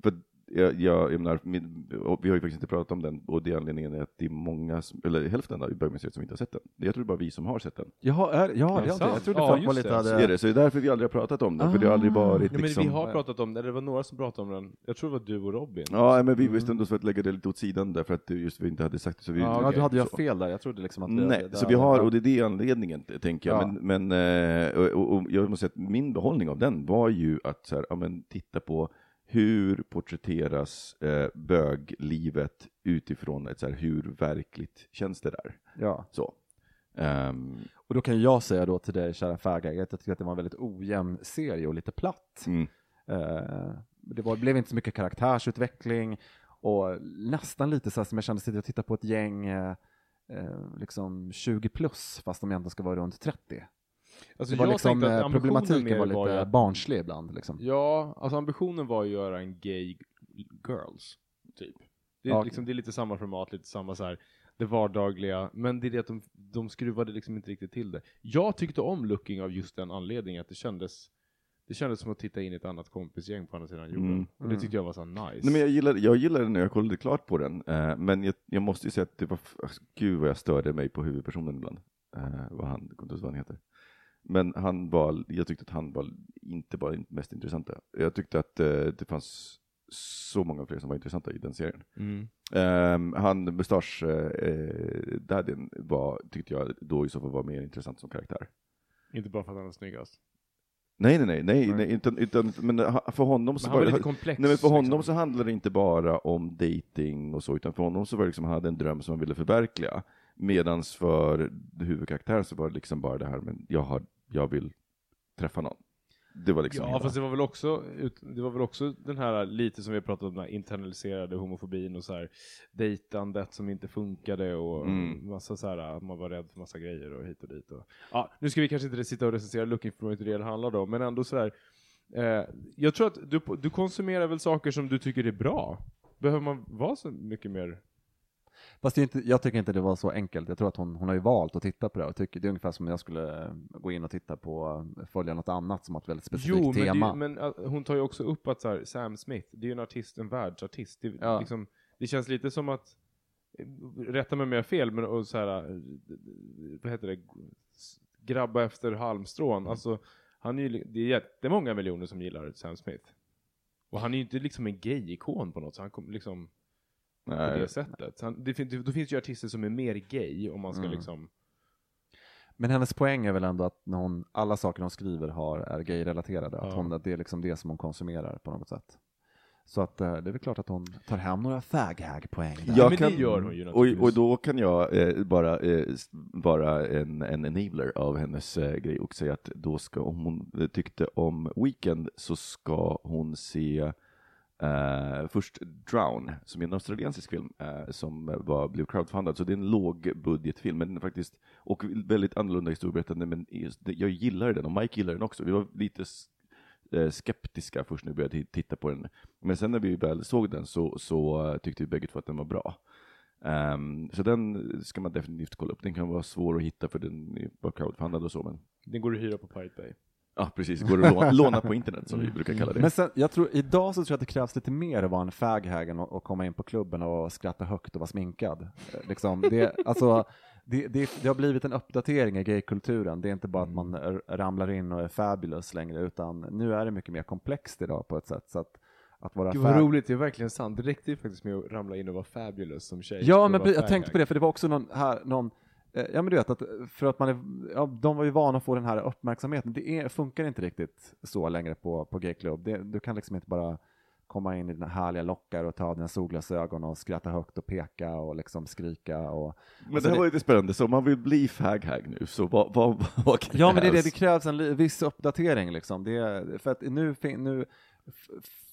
För jag, jag, jag menar, min, vi har ju faktiskt inte pratat om den, och det är anledningen är att det är många, som, eller hälften av bögmuseet som inte har sett den. Jag tror det är bara vi som har sett den. Jaha, är, ja, Ja, det är sant. jag trodde Ja, folk var lite det. Så är det, så det är därför vi aldrig har pratat om den, för det har aldrig varit ja, men liksom... vi har pratat om det, eller det var några som pratade om den, jag tror det var du och Robin. Ja, men vi bestämde oss för att lägga det lite åt sidan där, för att just vi inte hade sagt det. Så vi, Ja, Ja, okej. du hade ju fel där. Jag trodde liksom att... Nej, det, så vi har, och det är det anledningen, tänker jag. Ja. Men, men eh, och, och, och jag måste säga att min behållning av den var ju att så här, ja, men, titta på hur porträtteras eh, böglivet utifrån ett så här, hur verkligt känns det där? Ja. Så. Ehm, Och då kan jag säga då till dig, kära fägare, att jag tycker att det var en väldigt ojämn serie och lite platt. mm, Eh, det var, blev inte så mycket karaktärsutveckling och nästan lite så här som jag kände att jag tittade på ett gäng eh, liksom 20 plus fast de egentligen ska vara runt 30. Alltså Det var jag liksom, tänkte att eh, ambitionen problematiken var lite ju- barnslig ibland. Liksom. Ja, alltså ambitionen var ju att göra en gay girls, typ. Det är, Ja. liksom, det är lite samma format, lite samma så här, det vardagliga, men det är det att de, de skruvade liksom inte riktigt till det. Jag tyckte om Looking av just den anledningen, att det kändes det kändes som att titta in i ett annat kompisgäng på andra sidan jorden. Mm. Och det tyckte jag var så nice. Nej, men jag gillade, jag gillade den när jag kollade klart på den, eh, men jag, jag måste ju säga att det var, gud vad jag störde mig på huvudpersonen ibland. Eh, vad han, kommer inte ihåg vad han heter. Men han var, jag tyckte att han var inte bara mest intressanta. Jag tyckte att eh, det fanns så många fler som var intressanta i den serien. Mm. Um, han, mustasch eh, var, tyckte jag då i så fall var mer intressant som karaktär. Inte bara för att han är snyggast. Nej, nej, nej, nej, Nej. utan, utan, men för honom så Men var komplex. Nej men för honom liksom. så handlade det inte bara om dating och så, utan för honom så var det liksom, han hade en dröm som han ville förverkliga. Medans för huvudkaraktären så var det liksom bara det här, men jag, har, jag vill träffa någon. Det var liksom Ja, hela- fast det var väl också, det var väl också den här lite som vi har pratat om, den här internaliserade homofobin och så här dejtandet som inte funkade och Mm. massa så här, att man var rädd för massa grejer och hit och dit. Och, ja, nu ska vi kanske inte sitta och recensera Looking for what det handlar om, men ändå så här. Eh, jag tror att du, du konsumerar väl saker som du tycker är bra? Behöver man vara så mycket mer? Fast inte, jag tycker inte det var så enkelt. Jag tror att hon, hon har ju valt att titta på det och tycker, det är ungefär som om jag skulle eh, gå in och titta på, eh, följa något annat som har ett väldigt specifikt Jo, men, tema. är- men uh, hon tar ju också upp att så här, Sam Smith, det är ju en artist, en världsartist. Det, Ja. liksom, det känns lite som att, eh, rätta mig om jag har fel, men och så här, eh, vad heter det, grabba efter halmstrån. Alltså, han är ju, det är jättemånga miljoner som gillar Sam Smith. Och han är ju inte liksom en gay-ikon på något, så han kom liksom på Nej. det sättet. Så han, det, då finns det ju artister som är mer gay, om man ska Mm. liksom Men hennes poäng är väl ändå att när hon, alla saker hon skriver har, är gay-relaterade. Att, Ja. hon, att det är liksom det som hon konsumerar på något sätt. Så att eh, det är väl klart att hon tar hem några fag-hag-poäng. Ja, men det gör hon ju och, och då kan jag eh, bara eh, vara en, en enabler av hennes eh, grej och säga att då ska, om hon eh, tyckte om Weekend så ska hon se Uh, först Drown, som är en australiensisk film uh, som var, blev crowdfundad, så det är en lågbudgetfilm, men faktiskt, och väldigt annorlunda historieberättande, men just jag gillar den och Mike gillar den också. Vi var lite uh, skeptiska först när vi började titta på den. Men sen när vi väl såg den så, så tyckte vi bägge två att den var bra. Um, så den ska man definitivt kolla upp. Den kan vara svår att hitta för den var crowdfundad och så. Men Den går att hyra på Pirate Bay ja, precis. Går att låna, låna på internet som vi brukar kalla det. Men sen, jag tror, idag så tror jag att det krävs lite mer att vara en fag-hag än att komma in på klubben och skratta högt och vara sminkad. Eh, Liksom, det, alltså, det, det, det har blivit en uppdatering i gaykulturen. Det är inte bara att man ramlar in och är fabulous längre, utan nu är det mycket mer komplext idag på ett sätt. Så att, att vara Gud vad roligt, det är verkligen sant. Det räckte ju faktiskt med att ramla in och vara fabulous som tjej. Ja, men jag tänkte på det, för det var också någon här, någon, ja men du vet att för att man är, ja, de var ju vana att få den här uppmärksamheten. Det är, funkar inte riktigt så längre på, på gayklubb. Det, du kan liksom inte bara komma in i dina härliga lockar och ta dina solglasögon och skratta högt och peka och liksom skrika och... Men Alltså det här var lite spännande, så om man vill bli fag-hag nu, så vad, vad, vad krävs? Ja, men det är det, det krävs en viss uppdatering liksom. Det för att nu, nu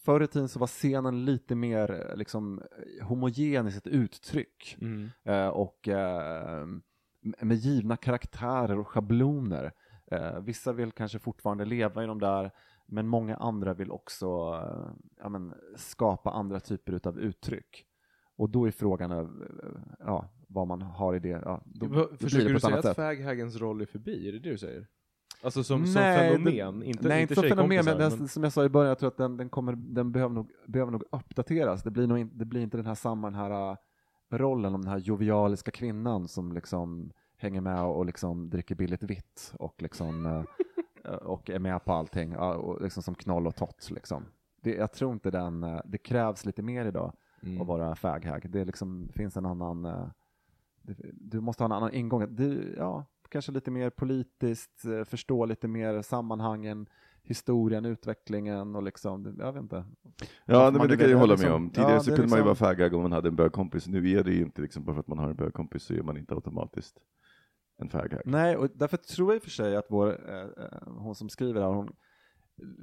förr i tiden så var scenen lite mer eh, liksom homogen i sitt uttryck. Mm. Eh, och eh, med givna karaktärer och schabloner. Eh, vissa vill kanske fortfarande leva i de där, men många andra vill också eh, ja, men, skapa andra typer utav uttryck. Och då är frågan eh, ja, vad man har i det. Ja, då, det Försöker på du säga att faghagens roll är förbi? Är det det du säger? Alltså som, som Nej, fenomen? det- inte, nej, inte som fenomen, men, den, som jag sa i början, jag tror att den, den, kommer, den behöver, nog, behöver nog uppdateras. Det blir, nog in, det blir inte den här samma den här rollen om den här jovialiska kvinnan som liksom hänger med och liksom dricker billigt vitt och liksom äh, och är med på allting, och liksom som knoll och tott liksom. Det, jag tror inte den, äh, det krävs lite mer idag att vara faghag. Det liksom, finns en annan, äh, det, du måste ha en annan ingång. Du, ja, kanske lite mer politiskt, eh, förstå lite mer sammanhangen, historien, utvecklingen och liksom, jag vet inte. Ja, men det kan jag hålla liksom- med om. Tidigare Ja, så kunde man ju vara liksom- fag om man hade en bögkompis. Nu är det ju inte liksom bara för att man har en bögkompis så är man inte automatiskt en fag Nej, och därför tror jag i och för sig att vår, eh, eh, hon som skriver här, hon,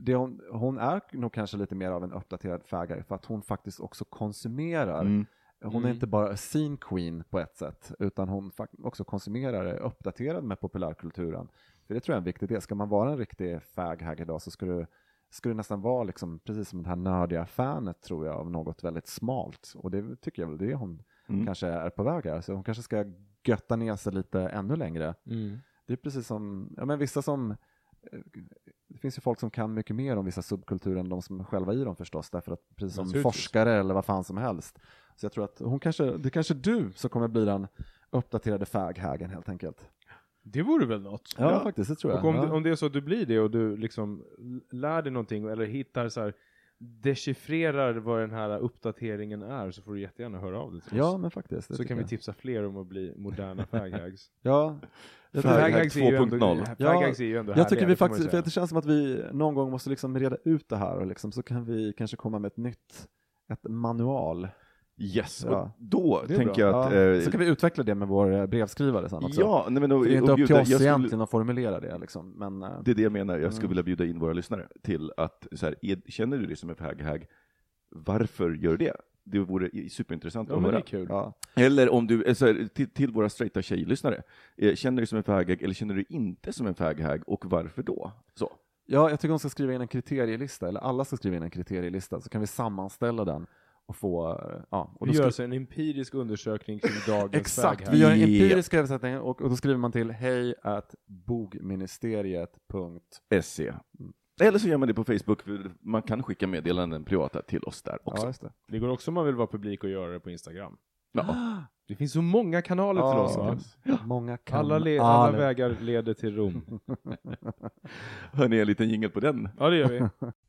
det hon, hon är nog kanske lite mer av en uppdaterad fagare för att hon faktiskt också konsumerar. Mm. Hon är inte bara a scene queen på ett sätt, utan hon också konsumerar, är uppdaterad med populärkulturen. För det tror jag är en viktig del. Ska man vara en riktig faghag idag så ska du, ska du nästan vara liksom, precis som det här nördiga fanet tror jag, av något väldigt smalt. Och det tycker jag väl det hon kanske är på väg här. Så hon kanske ska götta ner sig lite ännu längre. Det är precis som, ja men vissa som eh, det finns ju folk som kan mycket mer om vissa subkulturer än de som är själva i dem förstås, därför att precis som forskare eller vad fan som helst. Så jag tror att hon kanske, det är kanske du som kommer bli den uppdaterade faghagen helt enkelt. Det vore väl något? Ja, faktiskt, det tror jag. Och om, ja. det, om det är så att du blir det och du liksom lär dig någonting eller hittar så här dechiffrerar vad den här uppdateringen är så får du jättegärna höra av dig till ja, oss. men faktiskt. det Så kan vi jag. tipsa fler om att bli moderna faghags. Ja, jag, Fag- tycker- Faghag är ju ändå, 2.0. Ja, faghags är ju ändå jag tycker vi faktiskt, för det känns som att vi någon gång måste liksom reda ut det här och liksom, så kan vi kanske komma med ett nytt, ett manual. Yes, Ja. och då tänker bra. jag att... Ja, eh, så kan vi utveckla det med vår eh, brevskrivare sen också. ja, nej, men, och, För det är inte upp till oss skulle- egentligen att formulera det liksom. Men, eh, Det är det jag menar, jag skulle Mm. vilja bjuda in våra lyssnare till att, så här, är, känner du dig som en fag-hag, varför gör du det? Det vore superintressant Ja, att höra. är kul. ja. Eller om du, så här, till, till våra straighta tjejlyssnare, eh, känner du dig som en fag-hag eller känner du dig inte som en fag-hag och varför då? Så. ja, jag tycker hon ska skriva in en kriterielista, eller alla ska skriva in en kriterielista, så kan vi sammanställa den och få, ja. Och Vi gör alltså en empirisk undersökning kring dagens Exakt, vi gör en empirisk översättning och, och då skriver man till hej at bogministeriet. SE. Eller så gör man det på Facebook, man kan skicka meddelanden privata till oss där också. Ja, just det. Det går också om man vill vara publik och göra det på Instagram. Ja. Det finns så många kanaler till Ja, oss. Många kan Alla, le- all- alla vägar leder till Rom. Hör ni en liten jingel på den? Ja, det gör vi.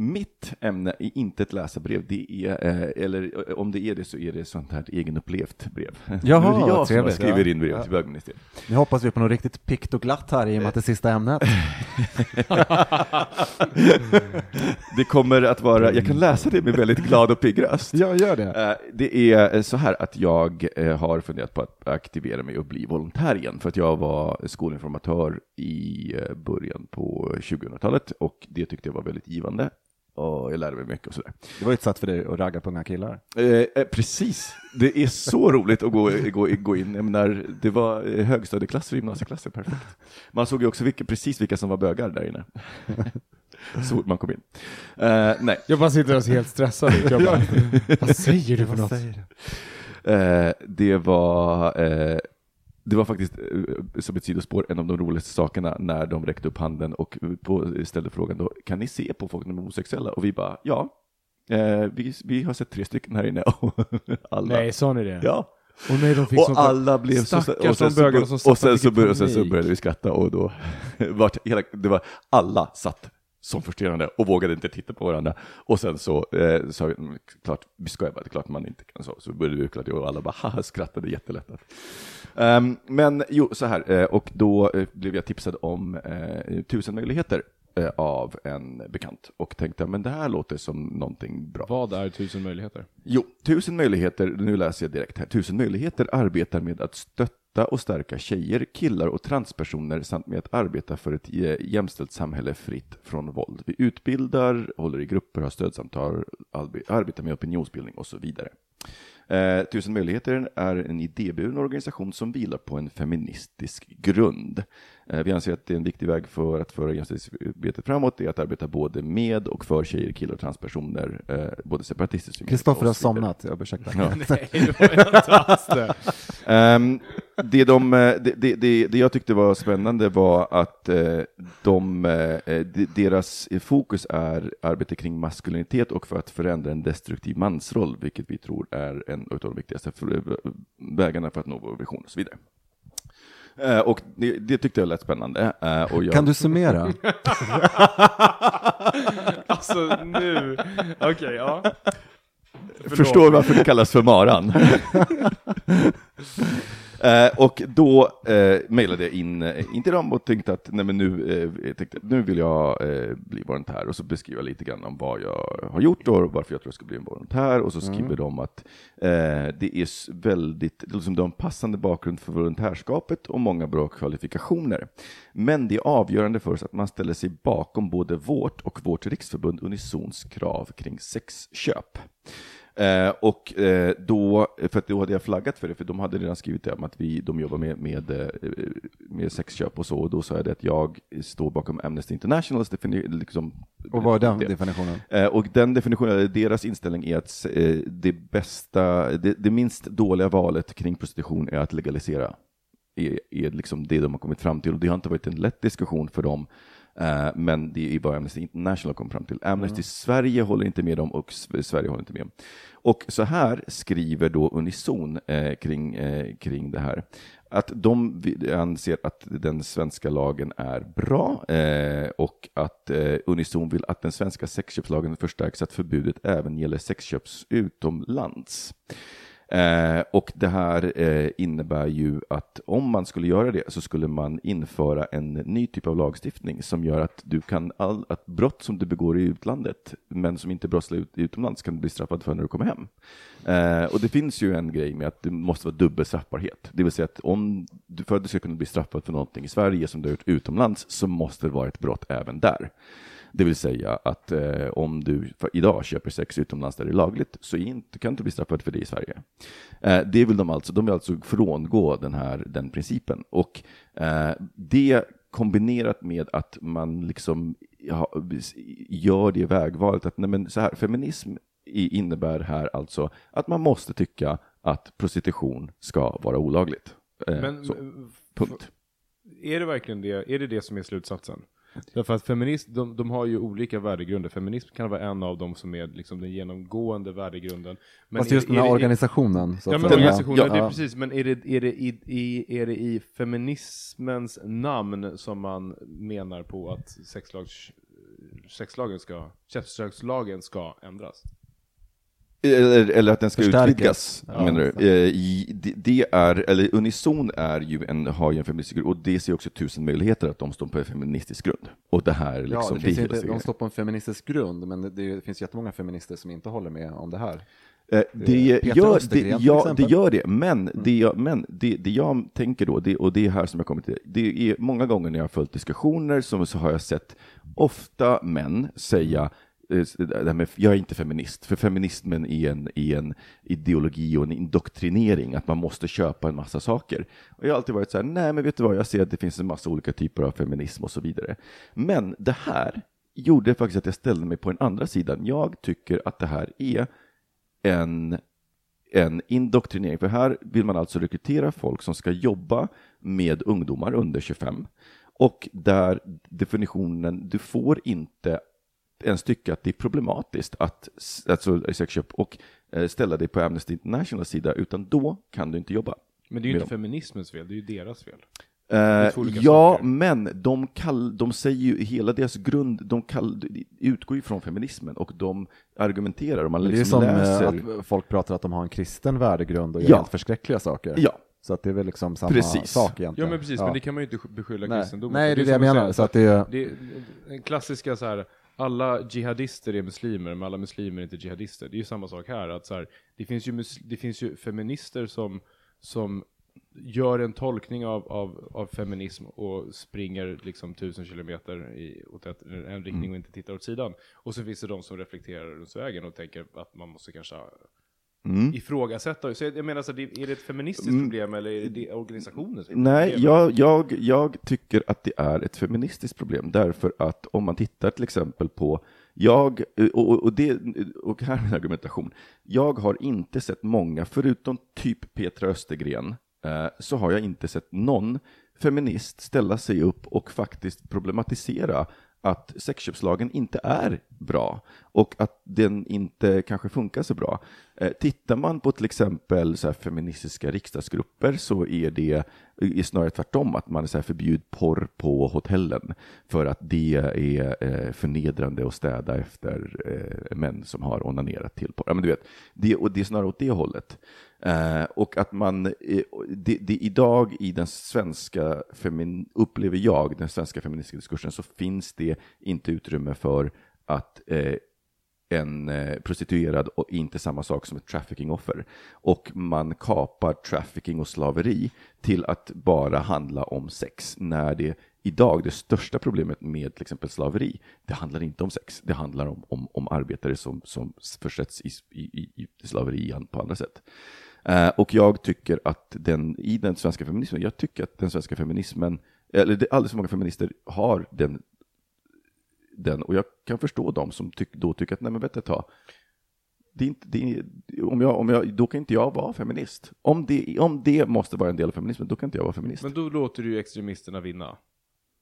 Mitt ämne är inte ett läsarbrev, det är, eh, eller eh, om det är det så är det sånt här egenupplevt brev. Jaha, Nu är det jag som skriver ja. in brev Ja. till bögministeriet. Nu hoppas vi på något riktigt pikt och glatt här i och med att det är sista ämnet. Det kommer att vara, jag kan läsa det med väldigt glad och pigg röst. Ja, gör det. Eh, Det är eh, så här att jag har funderat på att aktivera mig och bli volontär igen, för att jag var skolinformatör i början på 2000-talet och det tyckte jag var väldigt givande. Och jag lärde mig mycket och sådär. Det var ju ett sätt för dig att ragga på unga killar. Eh, eh, precis, det är så roligt att gå, gå, gå in. Jag menar, det var eh, högstadieklasser och gymnasieklasser, perfekt. Man såg ju också vilka, precis vilka som var bögar där inne. Så fort man kom in. Eh, nej, Jag bara sitter och ser helt stressad ut. Vad säger du för något? Eh, det var eh, det var faktiskt, eh, som ett sidospår, en av de roligaste sakerna när de räckte upp handen och på, ställde frågan då, kan ni se på folk som är homosexuella? Och vi bara, ja, eh, vi, vi har sett tre stycken här inne alla, Nej, sa ni det? ja. Och nej, de fick Och alla blev så, och sen så, började, och sen så började vi skratta och då vart hela, det var, alla satt som frustrerande och vågade inte titta på varandra. Och sen så eh, sa vi, klart, vi skojar bara, det är klart man inte kan så. Så började vi klart och alla bara haha, skrattade jättelättat. Um, men jo, så här, eh, och då eh, blev jag tipsad om eh, tusen möjligheter av en bekant och tänkte, men det här låter som någonting bra. Vad är tusen möjligheter? Jo, Tusen möjligheter, nu läser jag direkt här. Tusen möjligheter arbetar med att stötta och stärka tjejer, killar och transpersoner samt med att arbeta för ett eh, jämställt samhälle fritt från våld. Vi utbildar, håller i grupper, har stödsamtal, arbe- arbetar med opinionsbildning och så vidare. Eh, Tusen möjligheter är en idéburen organisation som vilar på en feministisk grund. Eh, vi anser att det är en viktig väg för att föra jämställdhetsarbetet framåt, det är att arbeta både med och för tjejer, killar och transpersoner, eh, både separatistiskt och Kristoffer har somnat, jag ber ursäkta. Ja. Nej, det var inte alls det. Det, de, eh, det, det, det, jag tyckte var spännande var att de, de, deras fokus är arbete kring maskulinitet och för att förändra en destruktiv mansroll, vilket vi tror är en av de viktigaste vägarna för att nå vår vision och så vidare. Eh, och det, det tyckte jag lät spännande. eh, och jag, Kan du summera? Alltså nu, okej, ja. Förlåt. förstår varför det kallas för maran? Eh, och då eh, mejlade jag in, eh, in till dem och tänkte att nej, men nu, eh, tänkte, nu vill jag eh, bli volontär och så beskriver jag lite grann om vad jag har gjort och varför jag tror jag ska bli en volontär och så skriver de att eh, det är väldigt, liksom, de passande bakgrund för volontärskapet och många bra kvalifikationer. Men det är avgörande för oss att man ställer sig bakom både vårt och vårt riksförbund Unisons krav kring sexköp. Eh, och eh, då, för att då hade jag flaggat för det, för de hade redan skrivit det om att vi, de jobbar med, med, eh, med sexköp och så, och då sa jag det att jag står bakom Amnesty Internationals defini- liksom, Och vad är den det. definitionen? Eh, och den definitionen, deras inställning är att eh, det bästa, det, det minst dåliga valet kring prostitution är att legalisera. Är, är liksom det de har kommit fram till. Och det har inte varit en lätt diskussion för dem. Eh, men det är vad Amnesty International kom fram till. Amnesty Sverige håller inte med dem och Sverige håller inte med. Och så här skriver då Unison eh, kring, eh, kring det här. Att de anser att den svenska lagen är bra eh, och att eh, Unison vill att den svenska sexköpslagen förstärks, att förbudet även gäller sexköps utomlands. Eh, och det här eh, innebär ju att om man skulle göra det så skulle man införa en ny typ av lagstiftning som gör att du kan all, att brott som du begår i utlandet men som inte brottslig ut, utomlands kan du bli straffad för när du kommer hem. Eh, och det finns ju en grej med att det måste vara dubbel straffbarhet. Det vill säga att om du för att du ska kunna bli straffad för någonting i Sverige som du har gjort utomlands så måste det vara ett brott även där. Det vill säga att eh, om du idag köper sex utomlands där det är lagligt så är inte, kan du inte bli straffad för det i Sverige. Eh, det vill de alltså, de vill alltså frångå den här den principen. Och eh, det kombinerat med att man liksom ja, gör det vägvalet att nej men så här, feminism innebär här alltså att man måste tycka att prostitution ska vara olagligt. Eh, Men så, eh, punkt. är det verkligen det, är det det som är slutsatsen? Därför att feminism, de, de har ju olika värdegrunder. Feminism kan vara en av dem som är liksom den genomgående värdegrunden. Men Fast just den här är organisationen. Ja men organisationen, Ja. det är precis, men är det, är, det i, i, är det i feminismens namn som man menar på att sexlags, sexlagen ska, köpsökslagen ska ändras? Eller, eller att den ska Förstärkas. utvidgas, Ja. menar du? Eh, det, det är, eller Unison är ju en, har ju en feministisk grund, och det ser också tusen möjligheter att de står på en feministisk grund. Och det här liksom, Ja, det finns inte, de står på en feministisk grund, men det, det finns jättemånga feminister som inte håller med om det här. Eh, Det Peter gör, det, ja, det gör det, men, det, jag, men det, det jag tänker då, det, och det är här som jag kommer till, det är många gånger när jag har följt diskussioner som så har jag sett ofta män säga eh, det här med, jag är inte feminist, för feminismen är en, är en ideologi och en indoktrinering, att man måste köpa en massa saker. Och jag har alltid varit så här, nej men vet du vad, jag ser att det finns en massa olika typer av feminism och så vidare. Men det här gjorde faktiskt att jag ställde mig på den andra sidan. Jag tycker att det här är en, en indoktrinering. För här vill man alltså rekrytera folk som ska jobba med ungdomar under 25. Och där definitionen, du får inte ens tycka att det är problematiskt att alltså, sexköp och eh, ställa dig på Amnesty Internationals sida, utan då kan du inte jobba. Men det är ju inte dem. feminismens fel, det är ju deras fel. Olika ja, saker. men de, kall, de säger ju hela deras grund, de kall, utgår ju från feminismen och de argumenterar och man Det är liksom som eh, läser. att folk pratar att de har en kristen värdegrund och gör Ja. helt förskräckliga saker. Ja, Så att det är väl liksom samma Precis. sak Ja egentligen. men precis, men det kan man ju inte beskylla Nej. kristendomen Nej, det är det jag menar. Så att det är, Det är klassiska så här, alla jihadister är muslimer, men alla muslimer är inte jihadister. Det är ju samma sak här, att så här, det, finns ju det finns ju feminister som, som gör en tolkning av, av, av feminism och springer liksom tusen kilometer i, åt ett, en riktning och inte tittar åt sidan. Och så finns det de som reflekterar runt vägen och tänker att man måste kanske Mm. ifrågasätta. Så jag menar, så det- är det ett feministiskt problem eller är det organisationens problem? Nej, jag, jag, jag tycker att det är ett feministiskt problem därför att om man tittar till exempel på jag, och, och, det, och här är min argumentation. Jag har inte sett många, förutom typ Petra Östergren, eh, så har jag inte sett någon feminist ställa sig upp och faktiskt problematisera att sexköpslagen inte är bra. och att den inte kanske funkar så bra. Eh, tittar man på till exempel så här feministiska riksdagsgrupper så är det är snarare tvärtom, att man så här förbjud porr på hotellen för att det är eh, förnedrande att städa efter eh, män som har onanerat till porr. Ja, men du vet, det, och det är snarare åt det hållet. Eh, och att man, eh, det, det, idag i den svenska, femin, upplever jag, den svenska feministiska diskursen, så finns det inte utrymme för att eh, en eh, prostituerad och inte samma sak som ett traffickingoffer. Och man kapar trafficking och slaveri till att bara handla om sex, när det idag, det största problemet med till exempel slaveri, det handlar inte om sex, det handlar om, om, om arbetare som, som försätts i, i, i slaveri på andra sätt. Eh, och jag tycker att den, i den svenska feminismen, jag tycker att den svenska feminismen, eller det, alldeles för många feminister har den den, och jag kan förstå de som tyck, då tycker att, nej men vänta ett tag, det är inte, det är, om jag, om jag, då kan inte jag vara feminist. Om det, om det måste vara en del av feminismen, då kan inte jag vara feminist. Men då låter du ju extremisterna vinna.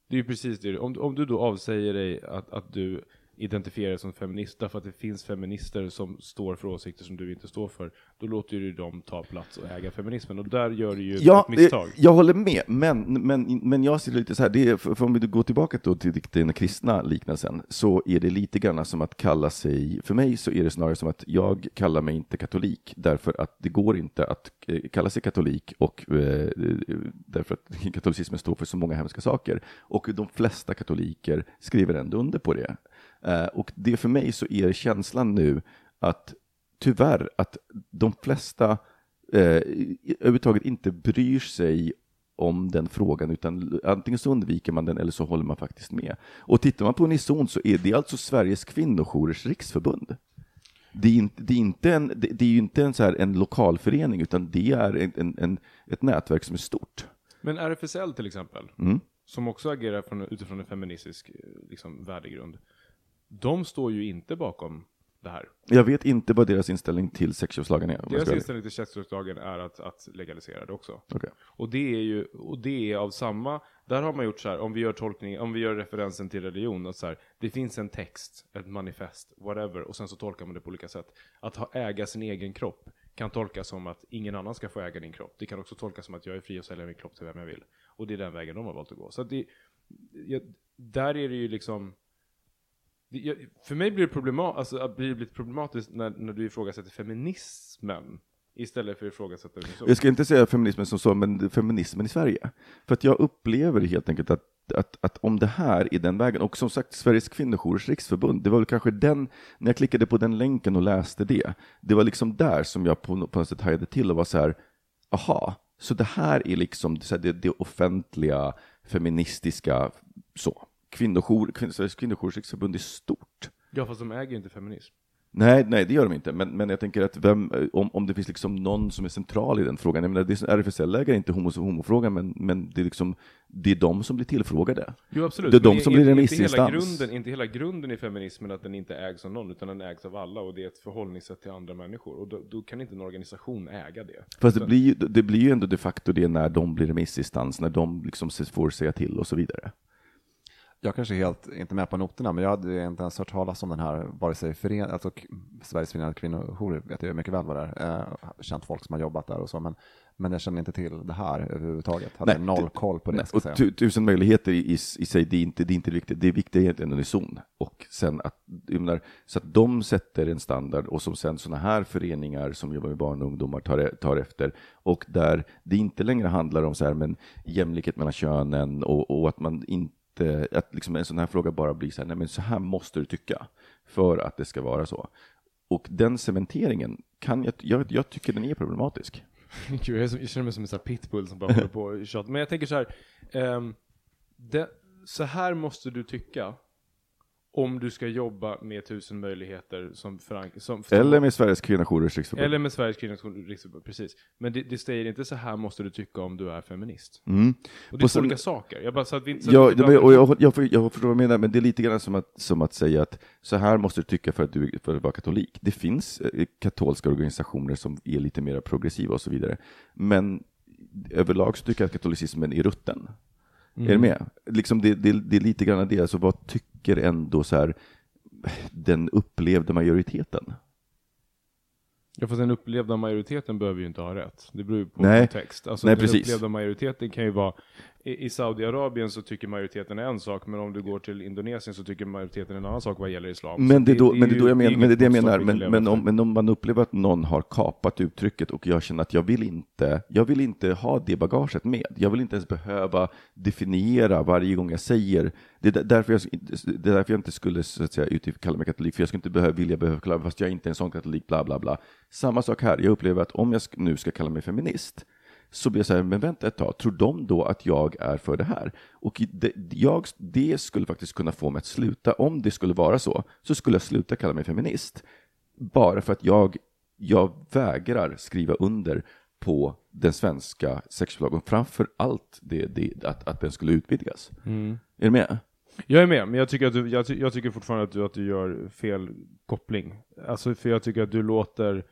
Det är ju precis det. Om, om du då avsäger dig att, att du identifiera dig som feminist därför att det finns feminister som står för åsikter som du inte står för, då låter ju dem ta plats och äga feminismen. Och där gör du ju ja, ett misstag. Jag håller med, men, men, men jag ser det lite så här, det är, för om vi går tillbaka då till den kristna liknelsen, så är det lite grann som att kalla sig, för mig så är det snarare som att jag kallar mig inte katolik, därför att det går inte att eh, kalla sig katolik, och eh, därför att katolicismen står för så många hemska saker. Och de flesta katoliker skriver ändå under på det. Eh, och det för mig så är känslan nu att tyvärr att de flesta eh, överhuvudtaget inte bryr sig om den frågan, utan antingen så undviker man den eller så håller man faktiskt med. Och tittar man på Unison så är det alltså Sveriges kvinnojourers riksförbund. Det är, inte, det är, inte en, det är ju inte en, så här, en lokalförening, utan det är en, en, ett nätverk som är stort. Men RFSL till exempel, Mm. som också agerar från, utifrån en feministisk eh, liksom, värdegrund, de står ju inte bakom det här. Jag vet inte vad deras inställning till sexköpslagen är. Deras inställning till sexköpslagen är att, att legalisera det också. Okej. Och det är ju, och det är av samma, där har man gjort så här, om vi gör tolkning, om vi gör referensen till religion, att så här, det finns en text, ett manifest, whatever, och sen så tolkar man det på olika sätt. Att ha, äga sin egen kropp kan tolkas som att ingen annan ska få äga din kropp. Det kan också tolkas som att jag är fri att sälja min kropp till vem jag vill. Och det är den vägen de har valt att gå. Så att det, jag, där är det ju liksom, det, för mig blir det, problema, alltså, blir det problematiskt när, när du ifrågasätter feminismen istället för att ifrågasätta unison. Jag ska inte säga feminismen som så, men feminismen i Sverige. För att jag upplever helt enkelt att, att, att om det här är den vägen, och som sagt Sveriges kvinnojourers riksförbund, det var väl kanske den, när jag klickade på den länken och läste det, det var liksom där som jag på, på något sätt hajade till och var så här, aha, så det här är liksom det, det offentliga, feministiska, så. Kvinnojour, kvinn, Sveriges kvinnojourers riksförbund är stort. Ja, fast de äger ju inte feminism. Nej, nej, det gör de inte. Men, men jag tänker att vem, om, om det finns liksom någon som är central i den frågan. Jag menar, det är, RFSL äger inte homo, homofrågan, men, men det, är liksom, det är de som blir tillfrågade. Jo, absolut. Det är de Men som är- blir är inte hela remissinstans. grunden, inte hela grunden i feminismen att den inte ägs av någon, utan den ägs av alla och det är ett förhållningssätt till andra människor. Och då, då kan inte en organisation äga det. Fast det blir, ju, det blir ju ändå de facto det när de blir remissinstans, när de liksom får säga till och så vidare. Jag kanske är helt inte med på noterna, men jag hade inte ens hört talas om den här, vare sig fören, alltså Sveriges förenade kvinnojourer vet jag mycket väl vad det är, eh, känt folk som har jobbat där och så, men, men jag känner inte till det här överhuvudtaget. Hade Nej, noll koll på det, Nej, och tu, tusen möjligheter i, i, i sig, det är inte, det är inte viktigt. Det viktiga är egentligen unison. Och sen att, menar, så att de sätter en standard och som sen sådana här föreningar som jobbar med barn och ungdomar tar, tar efter. Och där det inte längre handlar om så här, men jämlikhet mellan könen och, och att man inte Eh, att liksom en sån här fråga bara blir så här, nej men så här måste du tycka för att det ska vara så. Och den cementeringen kan jag, jag, jag tycker den är problematisk. Gud, jag, känner mig som en sån här pitbull som bara håller på och tjatar. Men jag tänker så här. um, det, så här måste du tycka om du ska jobba med tusen möjligheter som förank- som, som Eller med Sveriges kvinnojourers riksförbund. Eller med Sveriges kvinnors riksförbund, precis. Men det, det säger inte så här måste du tycka om du är feminist. Mm. Och det är Och olika saker. Jag bara så att vi, så Ja, men- och jag, jag, jag förstår vad du menar, men det är lite grann som att, som att säga att så här måste du tycka för att du för att vara katolik. Det finns eh, katolska organisationer som är lite mer progressiva och så vidare. Men överlag så tycker jag att katolicismen är rutten. Är Mm. du med? Liksom det, det, det är lite grann det, alltså vad tycker ändå så här den upplevde majoriteten. Ja, fast den upplevda majoriteten behöver ju inte ha rätt. Det beror ju på Nej. kontext. Alltså, Nej, den precis. upplevda majoriteten kan ju vara, i, i Saudiarabien så tycker majoriteten en sak, men om du går till Indonesien så tycker majoriteten en annan sak vad gäller islam. Men det är då, men det är då jag menar, men det det jag menar, men, men, om, men om man upplever att någon har kapat uttrycket och jag känner att jag vill inte, jag vill inte ha det bagaget med. Jag vill inte ens behöva definiera varje gång jag säger, det är där- därför jag, det är därför jag inte skulle så att säga kalla mig katolik, för jag skulle inte behöva, vilja behöva kalla mig, fast jag är inte en sån katolik, bla bla bla. Samma sak här, jag upplever att om jag nu ska kalla mig feminist, så blir jag så här, men vänta ett tag, tror de då att jag är för det här? Och det, jag, det skulle faktiskt kunna få mig att sluta, om det skulle vara så, så skulle jag sluta kalla mig feminist. Bara för att jag, jag vägrar skriva under på den svenska sexköpslagen, framför allt det, det, att, att den skulle utvidgas. Är du med? Jag är med, men jag tycker, att du, jag, jag tycker fortfarande att du, att du gör fel koppling. Alltså, för jag tycker att du låter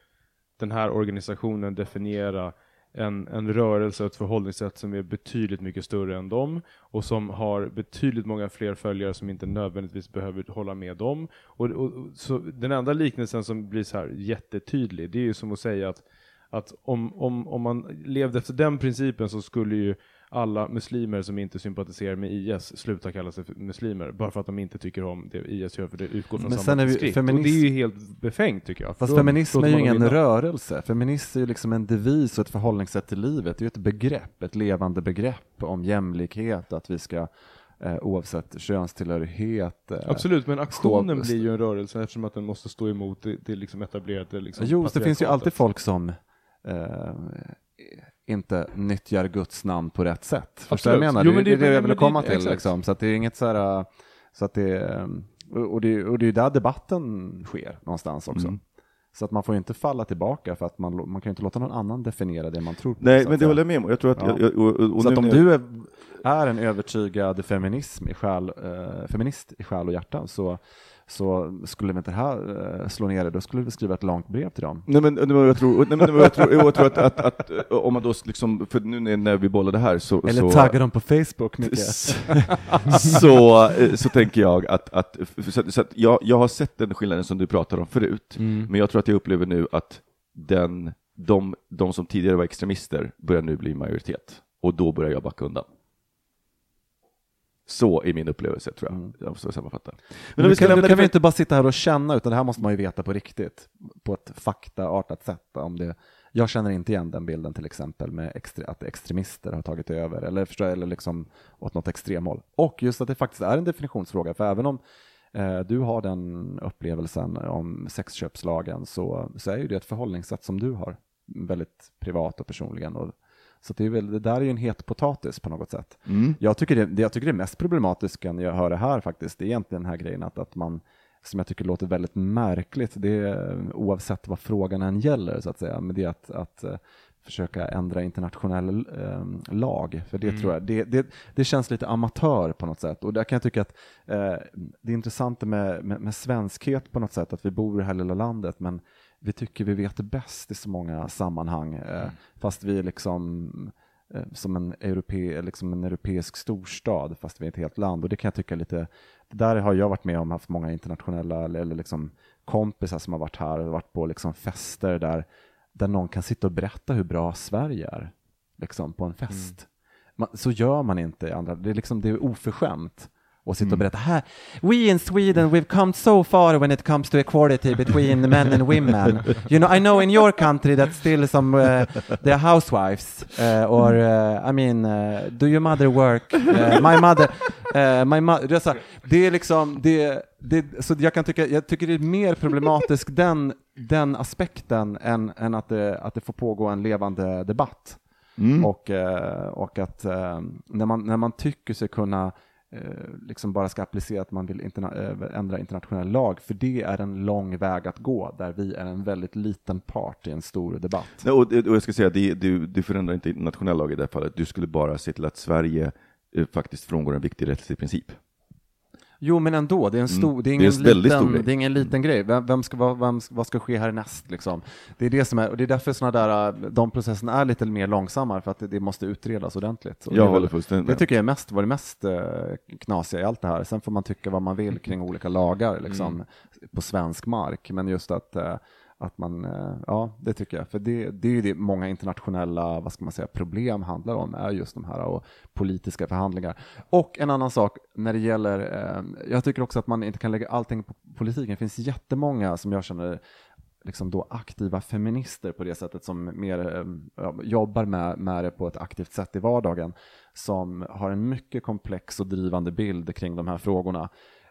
den här organisationen definiera en, en rörelse och ett förhållningssätt som är betydligt mycket större än dem och som har betydligt många fler följare som inte nödvändigtvis behöver hålla med dem. Och, och, så den enda liknelsen som blir så här jättetydlig, det är ju som att säga att, att om, om, om man levde efter den principen så skulle ju alla muslimer som inte sympatiserar med IS sluta kalla sig för muslimer bara för att de inte tycker om det IS gör för det utgår från Men samma sen är skrift. feminism- Och det är ju helt befängt tycker jag. Fast Då feminism låter är ju ingen vinna. rörelse. Feminism är ju liksom en devis och ett förhållningssätt till livet. Det är ju ett begrepp, ett levande begrepp om jämlikhet, att vi ska eh, oavsett könstillhörighet. Eh, Absolut, men aktionen blir ju en rörelse eftersom att den måste stå emot det, det liksom etablerade liksom, jo, det finns ju alltid folk som eh, inte nyttjar Guds namn på rätt sätt. Förstår du vad jag menar? Jo, det, men det, det- är det jag men ville det- komma till. exakt. Liksom. Så att det är inget så här, så att det, är- och det, och det är ju där debatten sker någonstans också. Mm. Så att man får ju inte falla tillbaka för att man, man kan ju inte låta någon annan definiera det man tror på. Nej, men det håller jag med om. Jag tror att, Ja. jag, och, och, Så att om du är, är en övertygad feminism i själ, eh, feminist i själ och hjärta så, så skulle vi inte här eh, slå ner det, då skulle vi skriva ett långt brev till dem. Nej men, jag tror, nej, men jag tror, jag tror att, att, att, eh, om man då liksom, för nu när- vi bollar det här så... Eller så, tagga dem på Facebook, Micke. så, eh, så tänker jag att, att, så, så att jag, jag har sett den skillnaden som du pratar om förut, Mm. men jag tror att jag upplever nu att den, de, de som tidigare var extremister börjar nu bli majoritet, och då börjar jag backa undan. Så är min upplevelse, tror jag. Jag måste sammanfatta. Men Mm. Men om vi kan, kan vi inte bara sitta här och känna, utan det här måste man ju veta på riktigt, på ett faktaartat sätt. Om det, jag känner inte igen den bilden till exempel med extre, att extremister har tagit över, eller, förstår, eller liksom åt något extremhåll. Och just att det faktiskt är en definitionsfråga, för även om eh, du har den upplevelsen om sexköpslagen så, så är ju det ett förhållningssätt som du har, väldigt privat och personligen. Och, så det, är väl, det där är ju en het potatis på något sätt. Jag, tycker det, jag tycker det mest problematiska när jag hör det här faktiskt, det är egentligen den här grejen att, att man, som jag tycker låter väldigt märkligt, det är oavsett vad frågan än gäller så att säga, men det är att, att eh, försöka ändra internationell eh, lag, för det tror jag, det, det, det känns lite amatör på något sätt. Och där kan jag tycka att eh, det intressanta med, med, med svenskhet på något sätt, att vi bor i det här lilla landet, men vi tycker vi vet bäst i så många sammanhang, eh, fast vi är liksom eh, som en, europe, liksom en europeisk storstad, fast vi är ett helt land. Och det kan jag tycka lite, där har jag varit med om, haft många internationella eller, liksom kompisar som har varit här och varit på liksom fester där, där någon kan sitta och berätta hur bra Sverige är liksom på en fest. Man, så gör man inte i andra, det är, liksom, det är oförskämt och sitta och berätta här, we in Sweden we've come so far when it comes to equality between men and women. You know, I know in your country that still some uh, the housewives uh, or uh, I mean, uh, do your mother work? Uh, my mother, uh, my mother. Det det är liksom, det, det, så jag kan tycka, jag tycker det är mer problematisk den, den aspekten än, än att, det, att det får pågå en levande debatt. Och, eh, och att eh, när, man, när man tycker sig kunna Eh, liksom bara ska applicera att man vill interna eh, ändra internationell lag, för det är en lång väg att gå, där vi är en väldigt liten part i en stor debatt. Nej, och, och jag ska säga, det, du, du förändrar inte internationell lag i det här fallet. Du skulle bara se till att Sverige eh, faktiskt frångår en viktig rättslig princip. Jo, men ändå, det är en stor, Mm. det är Det är ingen, en väldigt liten, stor grej. det är ingen liten grej. Vem, vem ska, vad, vem, vad ska ske härnäst liksom? Det är det som är, och det är därför såna där, äh, de processerna är lite mer långsammare, för att det, det måste utredas ordentligt. Och det är Jag väl- håller fullständigt Det tycker jag är mest, var det mest eh, knasiga i allt det här. Sen får man tycka vad man vill kring olika lagar liksom, Mm. på svensk mark, men just att eh, att man, eh, ja det tycker jag, för det, det är ju det många internationella, vad ska man säga, problem handlar om, är just de här och politiska förhandlingar. Och en annan sak när det gäller, eh, jag tycker också att man inte kan lägga allting på politiken, det finns jättemånga som jag känner liksom då aktiva feminister på det sättet som mer eh, jobbar med, med det på ett aktivt sätt i vardagen som har en mycket komplex och drivande bild kring de här frågorna.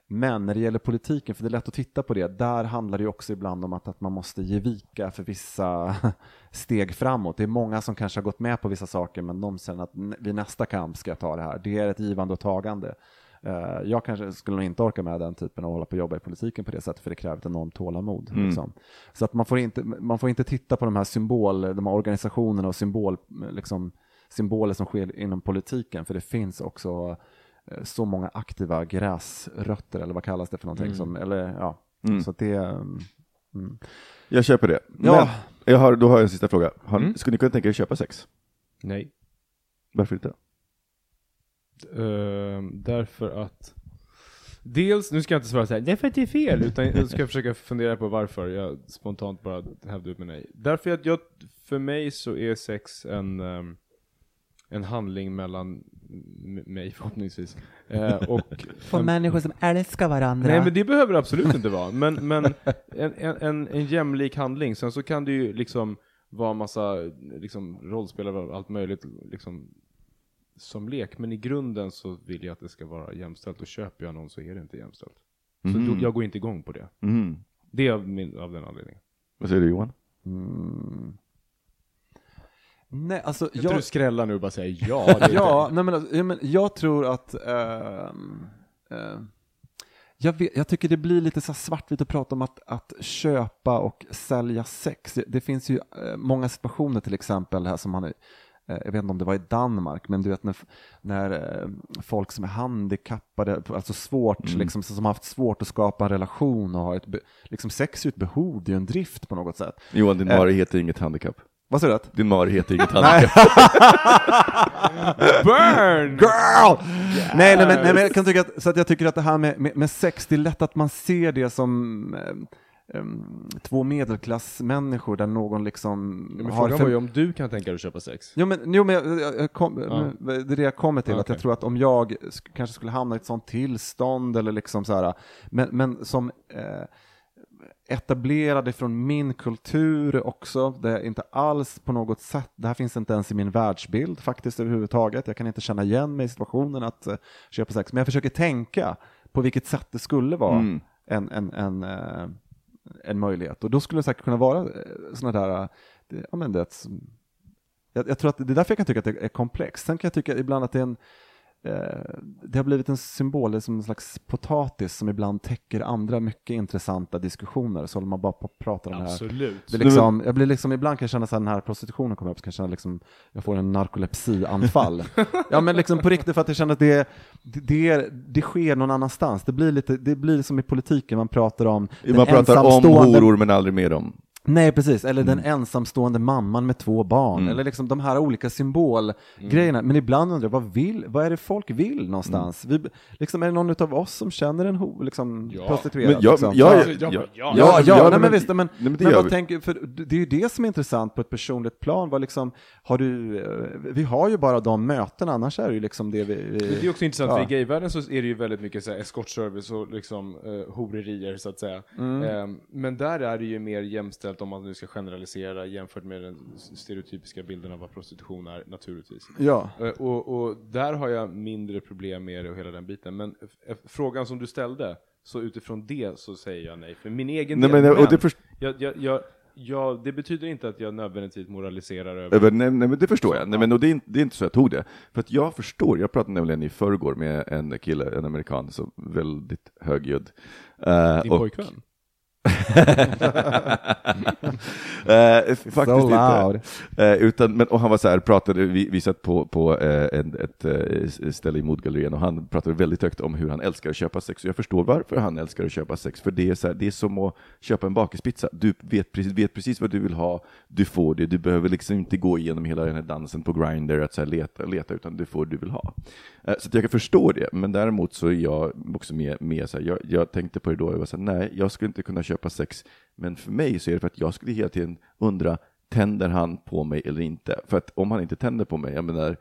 Men när det gäller politiken, för det är lätt att titta på det, där handlar det också ibland om att, att man måste ge vika för vissa steg framåt. Det är många som kanske har gått med på vissa saker, men de känner att "N- vid nästa kamp ska jag ta det här. Det är ett givande och tagande. Eh, Jag kanske skulle nog inte orka med den typen av hålla på och jobba i politiken på det sättet, för det kräver ett enormt tålamod. Liksom. Så att man får, inte, man får inte titta på de här symbol, de här organisationerna och symbol, liksom, symboler som sker inom politiken, för det finns också så många aktiva gräsrötter, eller vad kallas det för någonting? Som, eller, ja. Mm. Så att det... mm, Mm. Jag köper det. Men Ja. jag har, då har jag en sista fråga. Har, Mm. Skulle ni kunna tänka er att köpa sex? Nej. Varför inte? Ehm, därför att Dels, nu ska jag inte svara såhär, därför att det är fel, utan jag ska försöka fundera på varför jag spontant bara hävdar ut med nej. Därför att jag, för mig så är sex en, ehm, en handling mellan mig förhoppningsvis, eh, och För människor som älskar varandra. Nej men det behöver det absolut inte vara, men, men en, en, en, en jämlik handling, sen så kan det ju liksom vara massa liksom, rollspelare och allt möjligt liksom, som lek, men i grunden så vill jag att det ska vara jämställt, och köper jag någon så är det inte jämställt. Så Mhm. då, jag går inte igång på det. Mm. Det är av, min, av den anledningen. Vad säger du Johan? Mm. Nej, alltså Jag, jag... tror du skrällar nu och bara säger ja. Ja, nej men, alltså, ja, men jag tror att ehm, ehm, jag, vet, jag tycker det blir lite så svartvitt att prata om att, att köpa och sälja sex. Det, det finns ju eh, många situationer till exempel här som man, eh, jag vet inte om det var i Danmark, men du vet när, när eh, folk som är handikappade, alltså svårt, liksom, som har haft svårt att skapa en relation och har ett, liksom sex är ju ett behov, det är ju en drift på något sätt. Johan, din Eh. mare heter inget handikapp. Vad sa du? att? Din mare heter inget handikapp. Burn! Girl! Nej, nej, men, nej, men jag kan tycka att, så att jag tycker att det här med, med, med sex, det är lätt att man ser det som eh, em, två medelklassmänniskor där någon liksom Men har... frågan var ju om du kan tänka dig att köpa sex. Jo men, jo, men jag, jag, jag kom, Ja. det är det jag kommer till, Ja, att jag tror att om jag sk- kanske skulle hamna i ett sånt tillstånd eller liksom så här, men, men som eh, etablerade från min kultur också, det är inte alls på något sätt, det här finns inte ens i min världsbild faktiskt överhuvudtaget, jag kan inte känna igen mig i situationen att eh, köpa sex, men jag försöker tänka på vilket sätt det skulle vara Mm. en, en, en, eh, en möjlighet, och då skulle det säkert kunna vara sådana där, eh, ja men det, jag, jag tror att det är därför jag kan tycka att det är komplext. Sen kan jag tycka ibland att det är en eh, det har blivit en symbol, det är som en slags potatis som ibland täcker andra mycket intressanta diskussioner. Så håller man bara på och pratar om det här. Absolut. Det är liksom, jag blir liksom, ibland kan jag känna att den här prostitutionen kommer upp, så kan jag känna liksom, jag får en narkolepsianfall. ja men liksom på riktigt för att jag känner att det, det, det, det sker någon annanstans. Det blir lite, det blir som i politiken, man pratar om den Man pratar om ensamstående- horor men aldrig med dem. Nej, precis. Eller den ensamstående mamman med två barn. Mm. Eller liksom de här olika symbolgrejerna. Men ibland undrar jag, vad, vill, vad är det folk vill någonstans? Vi, liksom, är det någon av oss som känner en ho, liksom, Ja. prostituerad? Men jag, liksom? jag, Ja, jag, ja, jag, ja. Ja, ja, nej, nej, men visst, men, nej, men det men vad tänker, för det är ju det som är intressant på ett personligt plan, vad liksom, har du, eh, vi har ju bara de mötena, annars är det ju liksom det vi... vi Det är också intressant, Ja. för i gayvärlden så är det ju väldigt mycket så här eskortservice och liksom eh, horerier så att säga. Mm. Ehm, men där är det ju mer jämställt om man nu ska generalisera jämfört med den stereotypiska bilden av vad prostitution är naturligtvis. Ja. Eh, Och, och där har jag mindre problem med det och hela den biten. Men f- frågan som du ställde, så utifrån det så säger jag nej. För min egen Nej, del, men, och det, först, jag, jag, jag, jag, det betyder inte att jag nödvändigtvis moraliserar över... över, nej, nej, men det förstår jag. Nej, men, och det, är, inte- det är inte så jag tog det. För att jag förstår, jag pratade nämligen i förrgår med en kille, en amerikan, som väldigt högljudd. Eh, Din och- pojkvän? Eh, faktiskt So loud. inte. Eh, utan, men, och han var så här, pratade, vi, vi satt på, på eh, en, ett eh, ställe i Modgallerian och han pratade väldigt högt om hur han älskar att köpa sex. Och jag förstår varför han älskar att köpa sex, för det är, så här, det är som att köpa en bakispizza. Du vet precis, vet precis vad du vill ha, du får det, du behöver liksom inte gå igenom hela den här dansen på Grindr att så här leta, leta, utan du får det du vill ha. Eh, så jag kan förstå det, men däremot så är jag också med, med så här, jag, jag tänkte på det då, jag var så här, nej, jag skulle inte kunna köpa sex, men för mig så är det för att jag skulle hela tiden undra, tänder han på mig eller inte? För att om han inte tänder på mig, jag menar,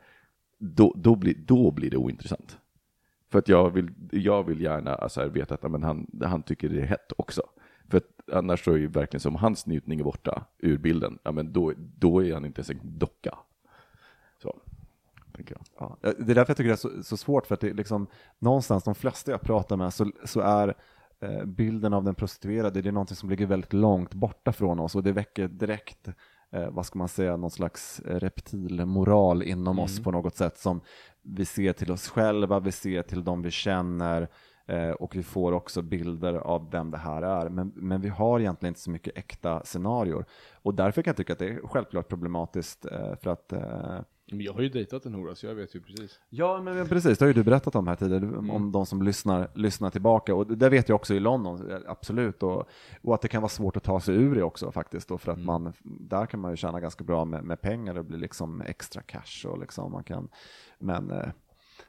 då, då, blir, då blir det ointressant. För att jag vill, jag vill gärna alltså, veta att men han, han tycker det är hett också. För att annars så är det verkligen som hans njutning är borta ur bilden, ja, men då, då är han inte ens en docka. Så, tänker jag. Ja, det är därför jag tycker det är så, så svårt, för att det är liksom, någonstans, de flesta jag pratar med, så, så är bilden av den prostituerade, det är någonting som ligger väldigt långt borta från oss och det väcker direkt, eh, vad ska man säga, någon slags eh, reptilmoral inom oss på något sätt som vi ser till oss själva, vi ser till de vi känner eh, och vi får också bilder av vem det här är. Men, men vi har egentligen inte så mycket äkta scenarior och därför kan jag tycka att det är självklart problematiskt eh, för att eh, Men jag har ju dejtat en hora, så jag vet ju precis. Ja, men precis. Det har ju du berättat om här tidigare, Mm. om de som lyssnar, lyssnar tillbaka. Och det vet jag också i London, absolut. Och, och att det kan vara svårt att ta sig ur det också faktiskt. Då, för att Mm. man, där kan man ju tjäna ganska bra med, med pengar och bli liksom extra cash. Och liksom man kan, men, eh,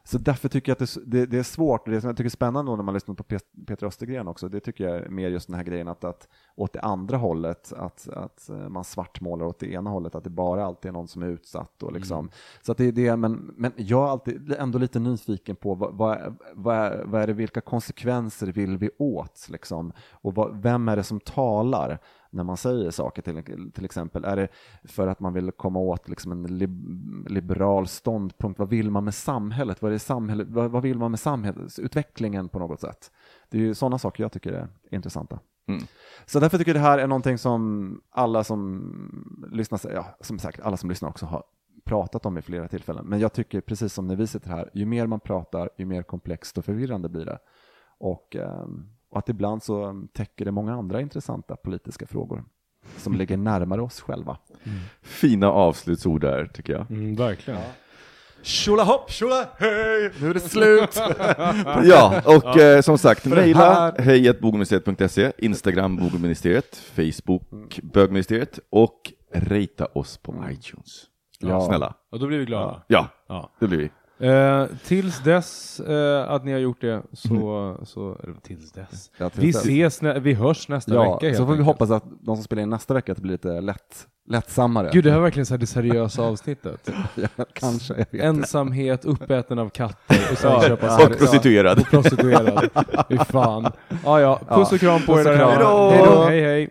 så därför tycker jag att det, det, det är svårt. Och Det som jag tycker är spännande när man lyssnar på Pet- Peter Östergren också, det tycker jag är mer just den här grejen att, att åt det andra hållet, att, att eh, man svartmålar åt det ena hållet, att det bara alltid är någon som är utsatt. Och liksom. Så att det är det, men, men jag är alltid ändå lite nyfiken på vad, vad, vad, är, vad är det, vilka konsekvenser vill vi åt? Liksom? Och vad, vem är det som talar? När man säger saker till, till exempel? Är det för att man vill komma åt liksom en lib- liberal ståndpunkt? Vad vill man med samhället? Vad, är det samhället? Vad, vad vill man med samhällsutvecklingen på något sätt? Det är ju sådana saker jag tycker är intressanta. Mm. Så därför tycker jag det här är någonting som alla som lyssnar, ja, som sagt, alla som lyssnar också har pratat om vid flera tillfällen. Men jag tycker precis som när vi sitter här, ju mer man pratar, ju mer komplext och förvirrande blir det. Och, ehm, och att ibland så täcker det många andra intressanta politiska frågor som ligger närmare oss själva. Fina avslutsord där, tycker jag. Mm, verkligen. Tjola hopp, tjola hej, nu är det slut! Ja, och eh, som sagt, mejla hejatbogministeriet.se, Instagram bogministeriet, Facebook bögministeriet och rejta oss på iTunes. Ja. Snälla. Och då blir vi glada. Ja, Ja. det blir vi. Eh, tills dess eh, att ni har gjort det, så, så eller tills dess. Ja, tills vi dess. ses, nä- vi hörs nästa Ja, vecka så får vi enkelt. hoppas att de som spelar in nästa vecka att det blir lite lätt, lättsammare. Gud, det här är verkligen så här det seriösa avsnittet. Ja, kanske. Ensamhet, uppäten av katter och sen Ja, köpa. Och prostituerad. Och prostituerad. Fy fan. Ja, ja. Puss och kram på Puss er där hemma. Hej då. Hej då. Hej, hej.